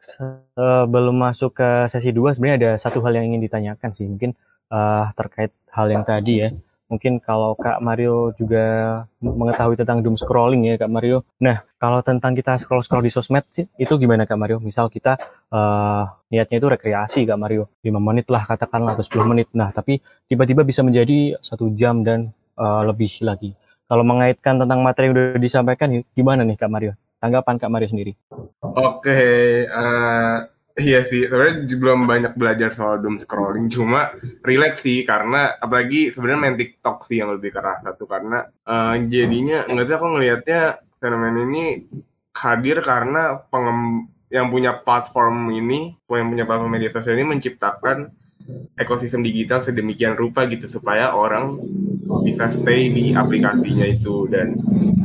sebelum masuk ke sesi dua sebenarnya ada satu hal yang ingin ditanyakan sih mungkin uh, terkait hal yang tadi ya mungkin kalau Kak Mario juga mengetahui tentang doom scrolling ya Kak Mario. Nah, kalau tentang kita scroll-scroll di sosmed sih, itu gimana Kak Mario? Misal kita uh, niatnya itu rekreasi Kak Mario, 5 menit lah katakanlah atau 10 menit. Nah, tapi tiba-tiba bisa menjadi satu jam dan uh, lebih lagi. Kalau mengaitkan tentang materi yang sudah disampaikan, gimana nih Kak Mario? Tanggapan Kak Mario sendiri? Oke, uh, iya sih. Sebenarnya belum banyak belajar soal doom scrolling, cuma relax sih karena apalagi sebenarnya main TikTok sih yang lebih keras satu karena uh, jadinya nggak tahu aku ngelihatnya fenomena ini hadir karena pengem yang punya platform ini, yang punya platform media sosial ini menciptakan ekosistem digital sedemikian rupa gitu supaya orang bisa stay di aplikasinya itu. Dan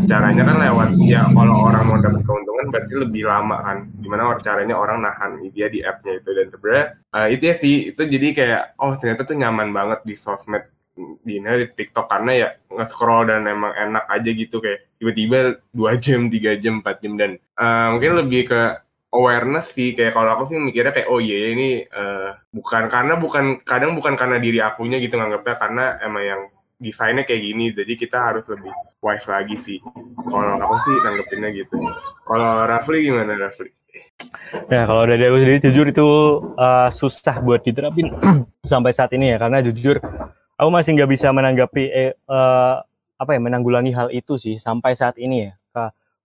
caranya kan lewat ya kalau orang mau dapat keuntungan berarti lebih lama kan. Gimana caranya orang nahan dia di appnya itu. Dan sebenarnya uh, itu ya sih itu jadi kayak oh ternyata tuh nyaman banget di sosmed di di TikTok. Karena ya nge-scroll dan emang enak aja gitu. Kayak tiba-tiba dua jam tiga jam empat jam. Dan uh, mungkin lebih ke awareness sih. Kayak kalau aku sih mikirnya kayak oh iya ini uh, bukan karena bukan kadang bukan karena diri akunya gitu nganggapnya karena emang yang desainnya kayak gini jadi kita harus lebih wise lagi sih. Kalau aku sih nanggepinnya gitu. Kalau Rafli gimana Rafli? Nah kalau dari aku sendiri jujur itu uh, susah buat diterapin sampai saat ini ya. Karena jujur aku masih nggak bisa menanggapi eh, uh, apa ya menanggulangi hal itu sih sampai saat ini ya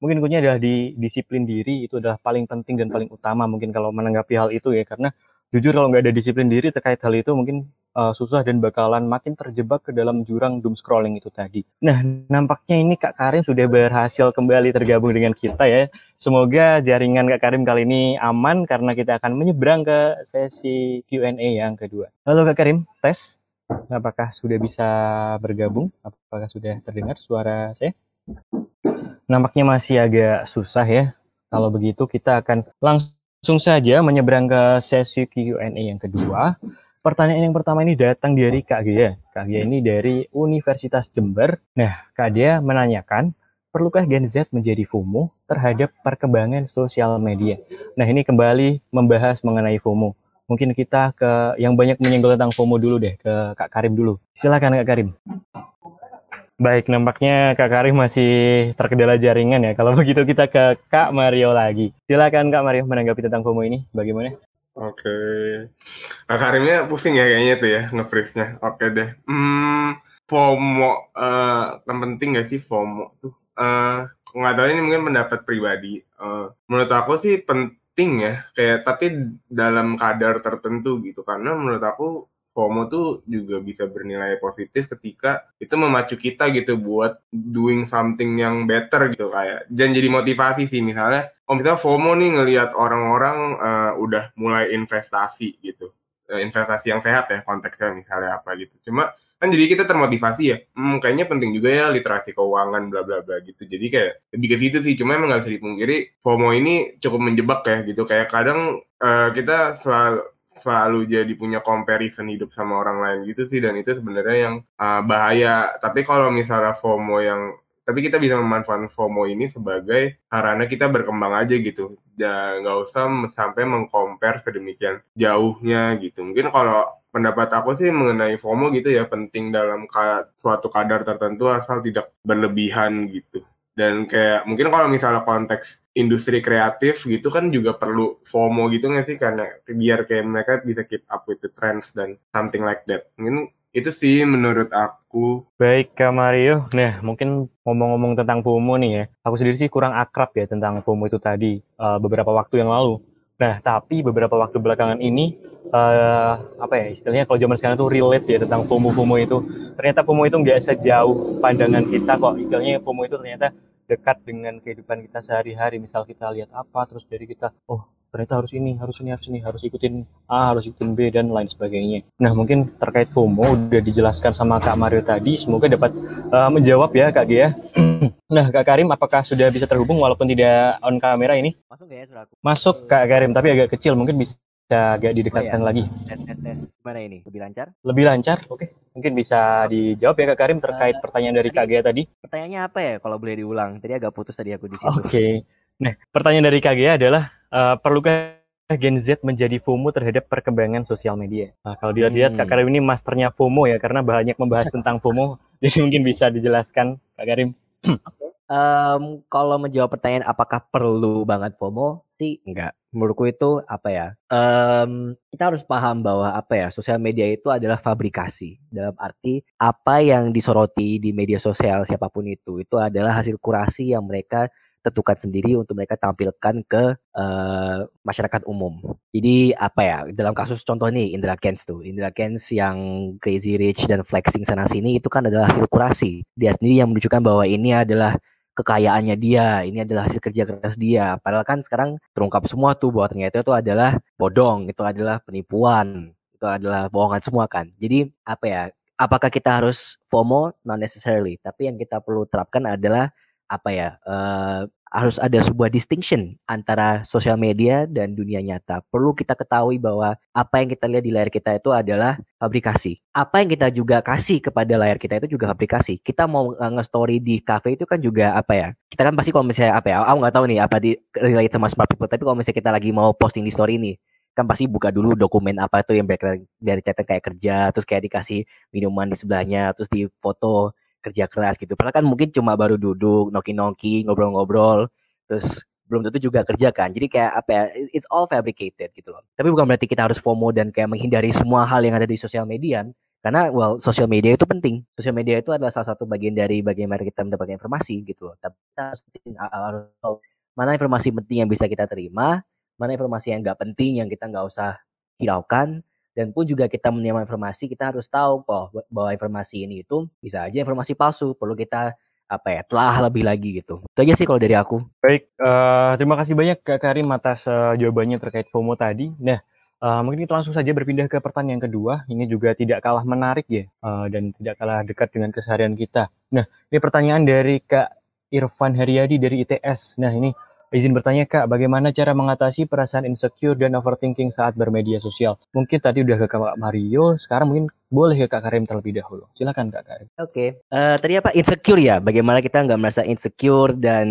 mungkin kuncinya adalah di disiplin diri itu adalah paling penting dan paling utama mungkin kalau menanggapi hal itu ya karena jujur kalau nggak ada disiplin diri terkait hal itu mungkin uh, susah dan bakalan makin terjebak ke dalam jurang doom scrolling itu tadi. Nah, nampaknya ini Kak Karim sudah berhasil kembali tergabung dengan kita ya. Semoga jaringan Kak Karim kali ini aman karena kita akan menyeberang ke sesi Q&A yang kedua. Halo Kak Karim, tes. Apakah sudah bisa bergabung? Apakah sudah terdengar suara saya? Nampaknya masih agak susah ya. Kalau begitu kita akan langsung saja menyeberang ke sesi Q&A yang kedua. Pertanyaan yang pertama ini datang dari Kak Gia. Kak Gia ini dari Universitas Jember. Nah, Kak Gia menanyakan, perlukah Gen Z menjadi FOMO terhadap perkembangan sosial media? Nah, ini kembali membahas mengenai FOMO. Mungkin kita ke yang banyak menyenggol tentang FOMO dulu deh, ke Kak Karim dulu. Silakan Kak Karim. Baik, nampaknya Kak Karim masih terkendala jaringan ya. Kalau begitu kita ke Kak Mario lagi. Silakan Kak Mario menanggapi tentang FOMO ini. Bagaimana? Oke. Kak Karimnya pusing ya kayaknya tuh ya nge-freeze-nya. Oke deh. Hmm, FOMO uh, yang penting gak sih FOMO tuh? Uh, nggak tahu ini mungkin pendapat pribadi. Uh, menurut aku sih penting ya, kayak tapi dalam kadar tertentu gitu. Karena menurut aku FOMO tuh juga bisa bernilai positif ketika itu memacu kita gitu buat doing something yang better gitu kayak dan jadi motivasi sih. Misalnya oh misalnya FOMO nih ngelihat orang-orang uh, udah mulai investasi gitu. Uh, investasi yang sehat ya konteksnya misalnya apa gitu. Cuma kan jadi kita termotivasi ya. Hmm, kayaknya penting juga ya literasi keuangan bla bla bla gitu. Jadi kayak lebih ke situ sih. Cuma emang gak bisa dipungkiri FOMO ini cukup menjebak ya gitu. Kayak kadang uh, kita selalu selalu jadi punya comparison hidup sama orang lain gitu sih dan itu sebenarnya yang uh, bahaya. Tapi kalau misalnya FOMO yang tapi kita bisa memanfaatkan FOMO ini sebagai sarana kita berkembang aja gitu. Dan nggak usah sampai mengcompare sedemikian jauhnya gitu. Mungkin kalau pendapat aku sih mengenai FOMO gitu ya penting dalam suatu kadar tertentu asal tidak berlebihan gitu dan kayak mungkin kalau misalnya konteks industri kreatif gitu kan juga perlu FOMO gitu nggak sih karena biar kayak mereka bisa keep up with the trends dan something like that mungkin Itu sih menurut aku. Baik Kak Mario, nah mungkin ngomong-ngomong tentang FOMO nih ya, aku sendiri sih kurang akrab ya tentang FOMO itu tadi uh, beberapa waktu yang lalu. Nah, tapi beberapa waktu belakangan ini, uh, apa ya istilahnya kalau zaman sekarang tuh relate ya tentang FOMO-FOMO itu. Ternyata FOMO itu nggak sejauh pandangan kita kok. Istilahnya FOMO itu ternyata dekat dengan kehidupan kita sehari-hari. Misal kita lihat apa, terus dari kita, oh ternyata harus ini, harus ini, harus ini, harus ikutin A, harus ikutin B, dan lain sebagainya. Nah, mungkin terkait FOMO udah dijelaskan sama Kak Mario tadi, semoga dapat uh, menjawab ya Kak Gia. nah, Kak Karim, apakah sudah bisa terhubung walaupun tidak on kamera ini? Masuk ya suaraku? Masuk Kak Karim, tapi agak kecil, mungkin bisa agak didekatkan Oh, iya. lagi. Tes, tes, tes. Gimana ini? Lebih lancar? Lebih lancar, oke. Mungkin bisa dijawab ya Kak Karim terkait pertanyaan dari Kak tadi. Pertanyaannya apa ya kalau boleh diulang? Tadi agak putus tadi aku di situ. Oke. Nah, pertanyaan dari Kak adalah, uh, perlukah Gen Z menjadi FOMO terhadap perkembangan sosial media? Nah, kalau dilihat-lihat Kak Hmm. Karim ini masternya FOMO ya, karena banyak membahas tentang FOMO. Jadi mungkin bisa dijelaskan Kak Karim. Em, kalau menjawab pertanyaan apakah perlu banget FOMO sih enggak. Menurutku itu apa ya? em, kita harus paham bahwa apa ya? Sosial media itu adalah fabrikasi. Dalam arti apa yang disoroti di media sosial siapa pun itu itu adalah hasil kurasi yang mereka tentukan sendiri untuk mereka tampilkan ke eh, masyarakat umum. Jadi apa ya? Dalam kasus contoh nih Indra Kents tuh, Indra Kents yang crazy rich dan flexing sana sini itu kan adalah hasil kurasi. Dia sendiri yang menunjukkan bahwa ini adalah kekayaannya dia, ini adalah hasil kerja keras dia. Padahal kan sekarang terungkap semua tuh bahwa ternyata itu adalah bodong, itu adalah penipuan, itu adalah bohongan semua kan. Jadi apa ya? Apakah kita harus FOMO? Not necessarily. Tapi yang kita perlu terapkan adalah apa ya? eh, harus ada sebuah distinction antara sosial media dan dunia nyata. Perlu kita ketahui bahwa apa yang kita lihat di layar kita itu adalah fabrikasi. Apa yang kita juga kasih kepada layar kita itu juga fabrikasi. Kita mau uh, nge-story di cafe itu kan juga apa ya? Kita kan pasti kalau misalnya apa ya? Aku nggak tahu nih apa di relate sama smart people. Tapi kalau misalnya kita lagi mau posting di story ini, kan pasti buka dulu dokumen apa tuh yang kelihatan kayak kerja, terus kayak dikasih minuman di sebelahnya, terus di foto kerja keras gitu. Padahal kan mungkin cuma baru duduk, noki-noki, ngobrol-ngobrol, terus belum tentu juga kerja kan. Jadi kayak apa ya? It's all fabricated gitu loh. Tapi bukan berarti kita harus FOMO dan kayak menghindari semua hal yang ada di sosial media. Karena well, sosial media itu penting. Sosial media itu adalah salah satu bagian dari bagaimana kita mendapatkan informasi gitu loh. Tapi kita harus, tahu mana informasi penting yang bisa kita terima, mana informasi yang nggak penting yang kita nggak usah hiraukan, dan pun juga kita menerima informasi kita harus tahu bahwa, bahwa informasi ini itu bisa aja informasi palsu perlu kita apa ya telah lebih lagi gitu itu aja sih kalau dari aku Baik, eh, terima kasih banyak Kak Karim atas eh, jawabannya terkait FOMO tadi. Nah, eh, mungkin kita langsung saja berpindah ke pertanyaan kedua. Ini juga tidak kalah menarik ya, eh, dan tidak kalah dekat dengan keseharian kita. Nah, ini pertanyaan dari Kak Irfan Heriadi dari ITS. Nah, ini izin bertanya Kak, bagaimana cara mengatasi perasaan insecure dan overthinking saat bermedia sosial? Mungkin tadi udah ke Kak Mario, sekarang mungkin boleh ke Kak Karim terlebih dahulu. Silakan Kak Karim. oke Eh, tadi apa insecure ya bagaimana kita nggak merasa insecure dan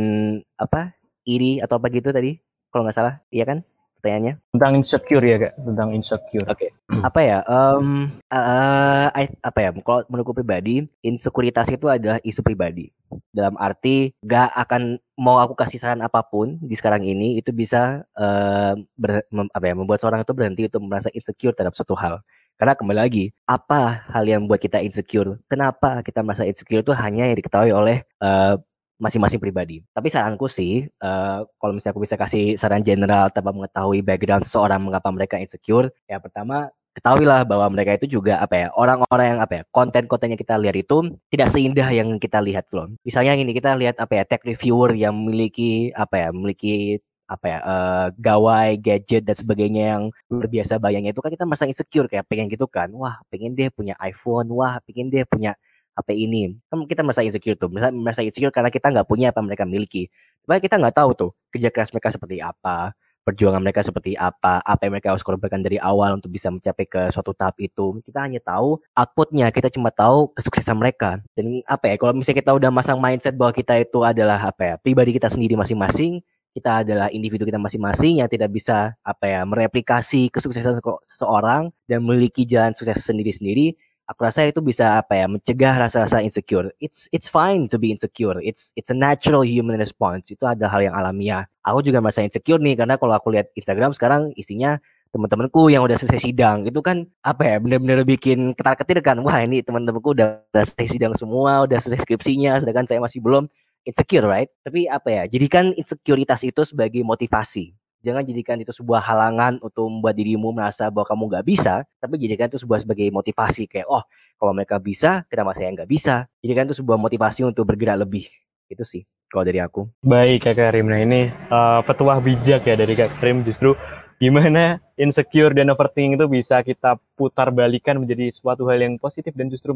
apa iri atau apa gitu tadi kalau nggak salah iya kan pertanyaannya Tentang insecure ya Kak, tentang insecure. Oke. apa ya? Em, eh, I- apa ya? Kalau menurutku pribadi, insekuritas itu adalah isu pribadi. Dalam arti gak akan mau aku kasih saran apa pun di sekarang ini itu bisa eh, ber- mem- apa ya? Membuat seorang itu berhenti untuk merasa insecure terhadap suatu hal. Karena kembali lagi, apa hal yang membuat kita insecure? Kenapa kita merasa insecure itu hanya yang diketahui oleh eh, masing-masing pribadi. Tapi saranku sih, eh, kalau misalnya aku bisa kasih saran general tanpa mengetahui background seseorang mengapa mereka insecure, ya pertama ketahuilah bahwa mereka itu juga apa ya orang-orang yang apa ya konten-konten yang kita lihat itu tidak seindah yang kita lihat loh. Misalnya gini kita lihat apa ya tech reviewer yang memiliki apa ya memiliki apa ya eh, gawai gadget dan sebagainya yang luar biasa bayangnya itu kan kita merasa insecure kayak pengen gitu kan wah pengen dia punya iPhone wah pengen dia punya HP ini. Kan kita merasa insecure tuh merasa, merasa insecure karena kita nggak punya apa mereka miliki. Tapi kita nggak tahu tuh kerja keras mereka seperti apa perjuangan mereka seperti apa apa yang mereka harus korbankan dari awal untuk bisa mencapai ke suatu tahap itu. Kita hanya tahu outputnya kita cuma tahu kesuksesan mereka. Dan apa ya kalau misalnya kita udah masang mindset bahwa kita itu adalah apa ya pribadi kita sendiri masing-masing kita adalah individu kita masing-masing yang tidak bisa apa ya mereplikasi kesuksesan seseorang dan memiliki jalan sukses sendiri-sendiri aku rasa itu bisa apa ya mencegah rasa-rasa insecure. It's it's fine to be insecure. It's it's a natural human response. Itu ada hal yang alamiah. Aku juga merasa insecure nih karena kalau aku lihat Instagram sekarang isinya teman-temanku yang udah selesai sidang. Itu kan apa ya bener-bener bikin ketar-ketir kan. Wah ini teman-temanku udah, udah selesai sidang semua udah selesai skripsinya sedangkan saya masih belum. Insecure right? Tapi apa ya jadikan insekuritas itu sebagai motivasi jangan jadikan itu sebuah halangan untuk membuat dirimu merasa bahwa kamu nggak bisa tapi jadikan itu sebuah sebagai motivasi kayak oh kalau mereka bisa kenapa saya nggak bisa? Jadikan itu sebuah motivasi untuk bergerak lebih. Itu sih kalau dari aku. Baik Kak Karim, nah ini uh, petuah bijak ya dari Kak Karim. Justru gimana insecure dan overthinking itu bisa kita putar balikan menjadi suatu hal yang positif dan justru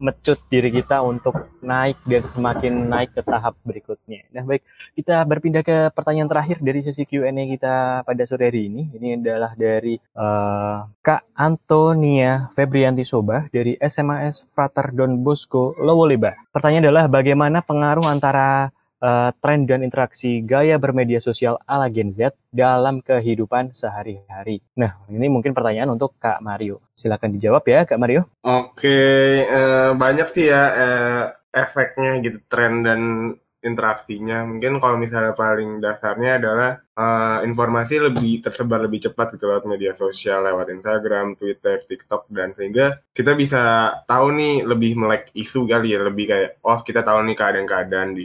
mecut diri kita untuk naik dan semakin naik ke tahap berikutnya. Nah baik, kita berpindah ke pertanyaan terakhir dari sesi Q&A kita pada sore hari ini. Ini adalah dari uh, Kak Antonia Febrianti Soba dari SMAS Frater Don Bosco Lowoleba. Pertanyaan adalah bagaimana pengaruh antara uh, tren dan interaksi gaya bermedia sosial ala Gen Z dalam kehidupan sehari-hari. Nah, ini mungkin pertanyaan untuk Kak Mario. Silakan dijawab ya, Kak Mario. Oke, uh, banyak sih ya uh, efeknya gitu tren dan interaksinya. Mungkin kalau misalnya paling dasarnya adalah uh, informasi lebih tersebar lebih cepat gitu lewat media sosial, lewat Instagram, Twitter, TikTok dan sehingga kita bisa tahu nih lebih melek isu kali ya, lebih kayak oh kita tahu nih keadaan-keadaan di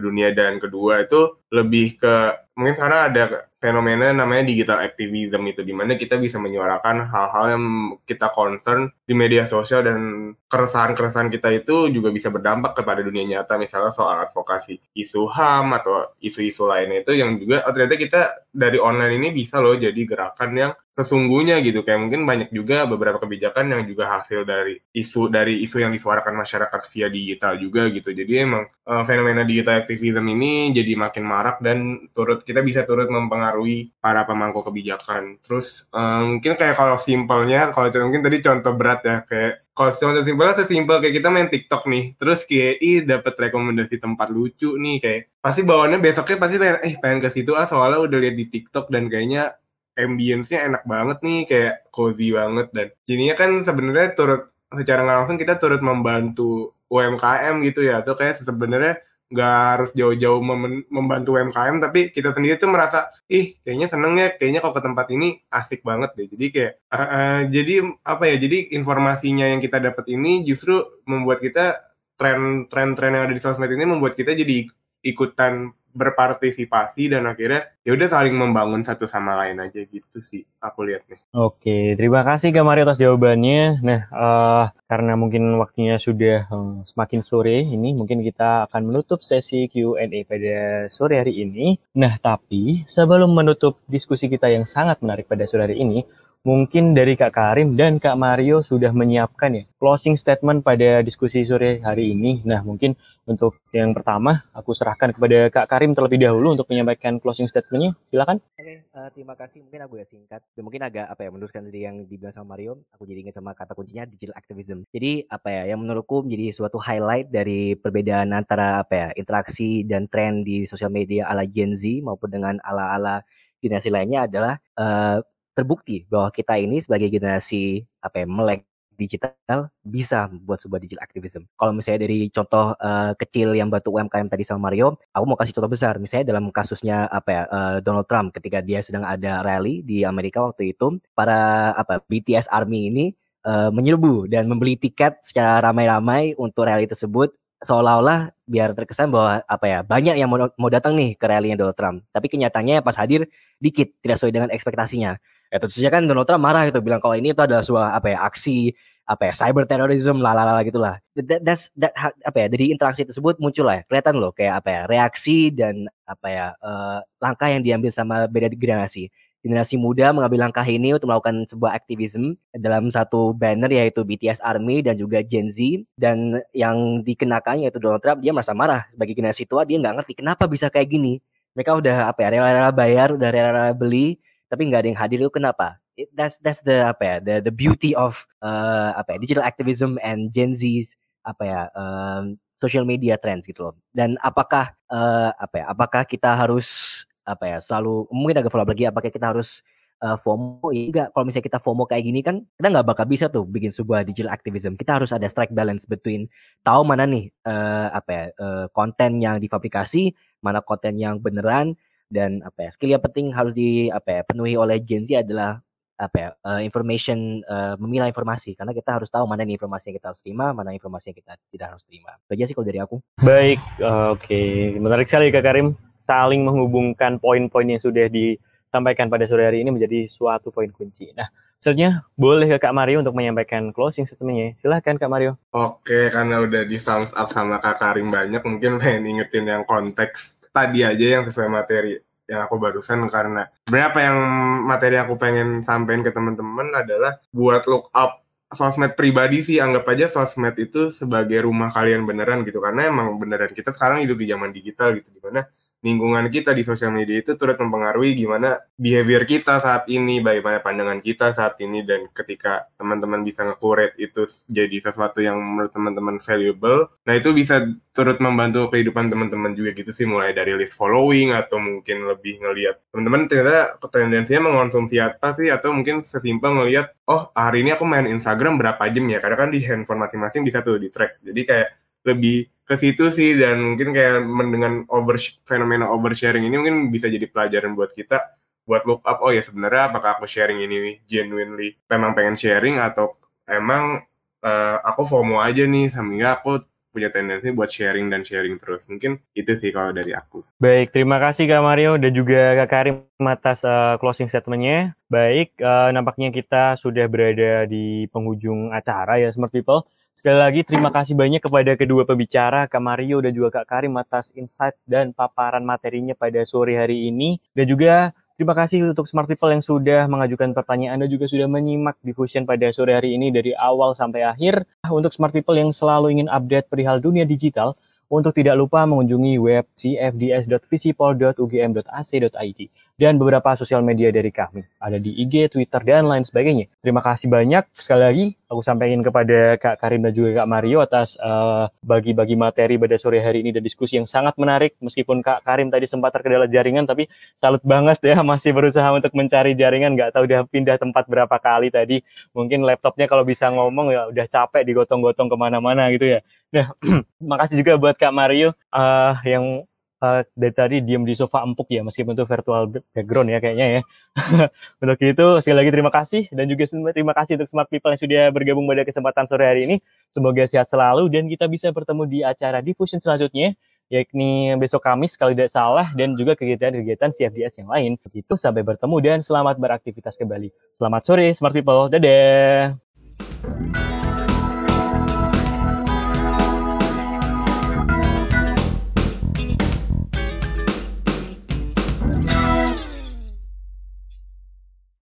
dunia. Dan kedua itu lebih ke mungkin karena ada fenomena namanya digital activism itu di mana kita bisa menyuarakan hal-hal yang kita concern di media sosial dan keresahan-keresahan kita itu juga bisa berdampak kepada dunia nyata. Misalnya soal advokasi isu HAM atau isu-isu lainnya itu yang juga oh, ternyata kita dari online ini bisa loh jadi gerakan yang sesungguhnya gitu. Kayak mungkin banyak juga beberapa kebijakan yang juga hasil dari isu dari isu yang disuarakan masyarakat via digital juga gitu. Jadi emang uh, fenomena digital activism ini jadi makin marak dan turut kita bisa turut mempengaruhi para pemangku kebijakan. Terus um, mungkin kayak kalau simpelnya kalau mungkin tadi contoh berat ya kayak kalau contoh simpelnya sesimpel kayak kita main TikTok nih terus ih dapat rekomendasi tempat lucu nih kayak pasti bawaannya besoknya pasti pengen eh pengen ke situ ah soalnya udah lihat di TikTok dan kayaknya ambience-nya enak banget nih kayak cozy banget. Dan jadinya kan sebenarnya turut secara langsung kita turut membantu UMKM gitu ya atau kayak sebenarnya nggak harus jauh-jauh mem membantu UMKM tapi kita sendiri tuh merasa ih kayaknya seneng ya kayaknya kalau ke tempat ini asik banget deh. Jadi kayak uh, uh, jadi apa ya jadi informasinya yang kita dapat ini justru membuat kita tren tren tren yang ada di sosmed ini membuat kita jadi ikutan berpartisipasi dan akhirnya ya udah saling membangun satu sama lain aja gitu sih aku lihat nih. Oke, terima kasih Kak Mario atas jawabannya. Nah, uh, karena mungkin waktunya sudah uh, semakin sore ini, mungkin kita akan menutup sesi Q&A pada sore hari ini. Nah, tapi sebelum menutup diskusi kita yang sangat menarik pada sore hari ini, mungkin dari Kak Karim dan Kak Mario sudah menyiapkan ya closing statement pada diskusi sore hari ini. Nah, mungkin untuk yang pertama aku serahkan kepada Kak Karim terlebih dahulu untuk menyampaikan closing statementnya. Silakan. Oke, uh, terima kasih. Mungkin aku ya singkat. Dan mungkin agak apa ya meneruskan dari yang dibilang sama Mario. Aku jadi ingat sama kata kuncinya digital activism. Jadi apa ya yang menurutku menjadi suatu highlight dari perbedaan antara apa ya interaksi dan tren di sosial media ala Gen Z maupun dengan ala-ala generasi lainnya adalah uh, terbukti bahwa kita ini sebagai generasi apa ya melek digital bisa buat sebuah digital activism. Kalau misalnya dari contoh uh, kecil yang batu UMKM tadi sama Mario, aku mau kasih contoh besar. Misalnya dalam kasusnya apa ya uh, Donald Trump ketika dia sedang ada rally di Amerika waktu itu, para apa BTS Army ini uh, menyerbu dan membeli tiket secara ramai-ramai untuk rally tersebut seolah-olah biar terkesan bahwa apa ya banyak yang mau, mau datang nih ke rally Donald Trump. Tapi kenyataannya pas hadir dikit tidak sesuai dengan ekspektasinya ya tentu saja kan Donald Trump marah gitu bilang kalau ini itu adalah sebuah apa ya aksi apa ya cyber terrorism lalala gitulah that, that's that apa ya dari interaksi tersebut muncul lah ya, kelihatan loh kayak apa ya reaksi dan apa ya uh, langkah yang diambil sama beda generasi. Generasi muda mengambil langkah ini untuk melakukan sebuah aktivisme dalam satu banner yaitu BTS Army dan juga Gen Z. Dan yang dikenakan yaitu Donald Trump dia merasa marah. Sebagai generasi tua dia nggak ngerti kenapa bisa kayak gini. Mereka udah apa ya rela-rela bayar udah rela-rela beli tapi nggak ada yang hadir itu kenapa? It, that's that's the apa ya the the beauty of uh, apa ya digital activism and Gen Z's apa ya um, social media trends gitu loh. Dan apakah uh, apa ya apakah kita harus apa ya selalu mungkin agak follow lagi apakah kita harus uh, FOMO ya enggak kalau misalnya kita FOMO kayak gini kan kita nggak bakal bisa tuh bikin sebuah digital activism kita harus ada strike balance between tahu mana nih uh, apa ya uh, konten yang difabrikasi mana konten yang beneran dan apa ya skill yang penting harus di apa ya penuhi oleh Gen Z adalah apa ya uh, information uh, memilah informasi karena kita harus tahu mana nih informasi yang kita harus terima mana informasi yang kita tidak harus terima itu aja sih kalau dari aku baik oke okay. menarik sekali kak Karim saling menghubungkan poin-poin yang sudah disampaikan pada sore hari ini menjadi suatu poin kunci nah Selanjutnya boleh ke Kak Mario untuk menyampaikan closing statementnya. Silahkan Kak Mario. Oke, karena udah di thumbs up sama Kak Karim banyak, mungkin pengen ingetin yang konteks tadi aja yang sesuai materi yang aku barusan karena sebenarnya apa yang materi aku pengen sampaikan ke teman-teman adalah buat look up sosmed pribadi sih. Anggap aja sosmed itu sebagai rumah kalian beneran gitu. Karena emang beneran kita sekarang hidup di zaman digital gitu di mana lingkungan kita di sosial media itu turut mempengaruhi gimana behavior kita saat ini, bagaimana pandangan kita saat ini, dan ketika teman-teman bisa nge itu jadi sesuatu yang menurut teman-teman valuable, nah itu bisa turut membantu kehidupan teman-teman juga gitu sih, mulai dari list following, atau mungkin lebih ngelihat teman-teman. Ternyata tendensinya mengonsumsi apa sih, atau mungkin sesimpel ngelihat, oh hari ini aku main Instagram berapa jam ya, karena kan di handphone masing-masing bisa tuh di track, jadi kayak lebih ke situ sih dan mungkin kayak dengan over fenomena oversharing ini mungkin bisa jadi pelajaran buat kita buat look up oh ya sebenarnya apakah aku sharing ini genuinely memang pengen sharing atau emang uh, aku FOMO aja nih sehingga aku punya tendensi buat sharing dan sharing terus. Mungkin itu sih kalau dari aku. Baik, terima kasih Kak Mario dan juga Kak Karim atas uh, closing statementnya. Baik, uh, nampaknya kita sudah berada di penghujung acara ya Smart People. Sekali lagi terima kasih banyak kepada kedua pembicara, Kak Mario dan juga Kak Karim atas insight dan paparan materinya pada sore hari ini. Dan juga terima kasih untuk Smart People yang sudah mengajukan pertanyaan dan juga sudah menyimak diffusion pada sore hari ini dari awal sampai akhir. Untuk Smart People yang selalu ingin update perihal dunia digital, untuk tidak lupa mengunjungi web cfds.visipol.ugm.ac.id dan beberapa sosial media dari kami. Ada di IG, Twitter, dan lain sebagainya. Terima kasih banyak. Sekali lagi, aku sampaikan kepada Kak Karim dan juga Kak Mario atas uh, bagi-bagi materi pada sore hari ini dan diskusi yang sangat menarik. Meskipun Kak Karim tadi sempat terkendala jaringan, tapi salut banget ya masih berusaha untuk mencari jaringan. Nggak tahu udah pindah tempat berapa kali tadi. Mungkin laptopnya kalau bisa ngomong ya udah capek digotong-gotong ke mana-mana gitu ya. Nah, makasih juga buat Kak Mario uh, yang uh, dari tadi diem di sofa empuk ya meskipun itu virtual background ya kayaknya ya. untuk itu sekali lagi terima kasih dan juga terima kasih untuk smart people yang sudah bergabung pada kesempatan sore hari ini. Semoga sehat selalu dan kita bisa bertemu di acara diffusion selanjutnya yakni besok Kamis kalau tidak salah dan juga kegiatan-kegiatan CFDS yang lain. Begitu sampai bertemu dan selamat beraktivitas kembali. Selamat sore smart people. Dadah.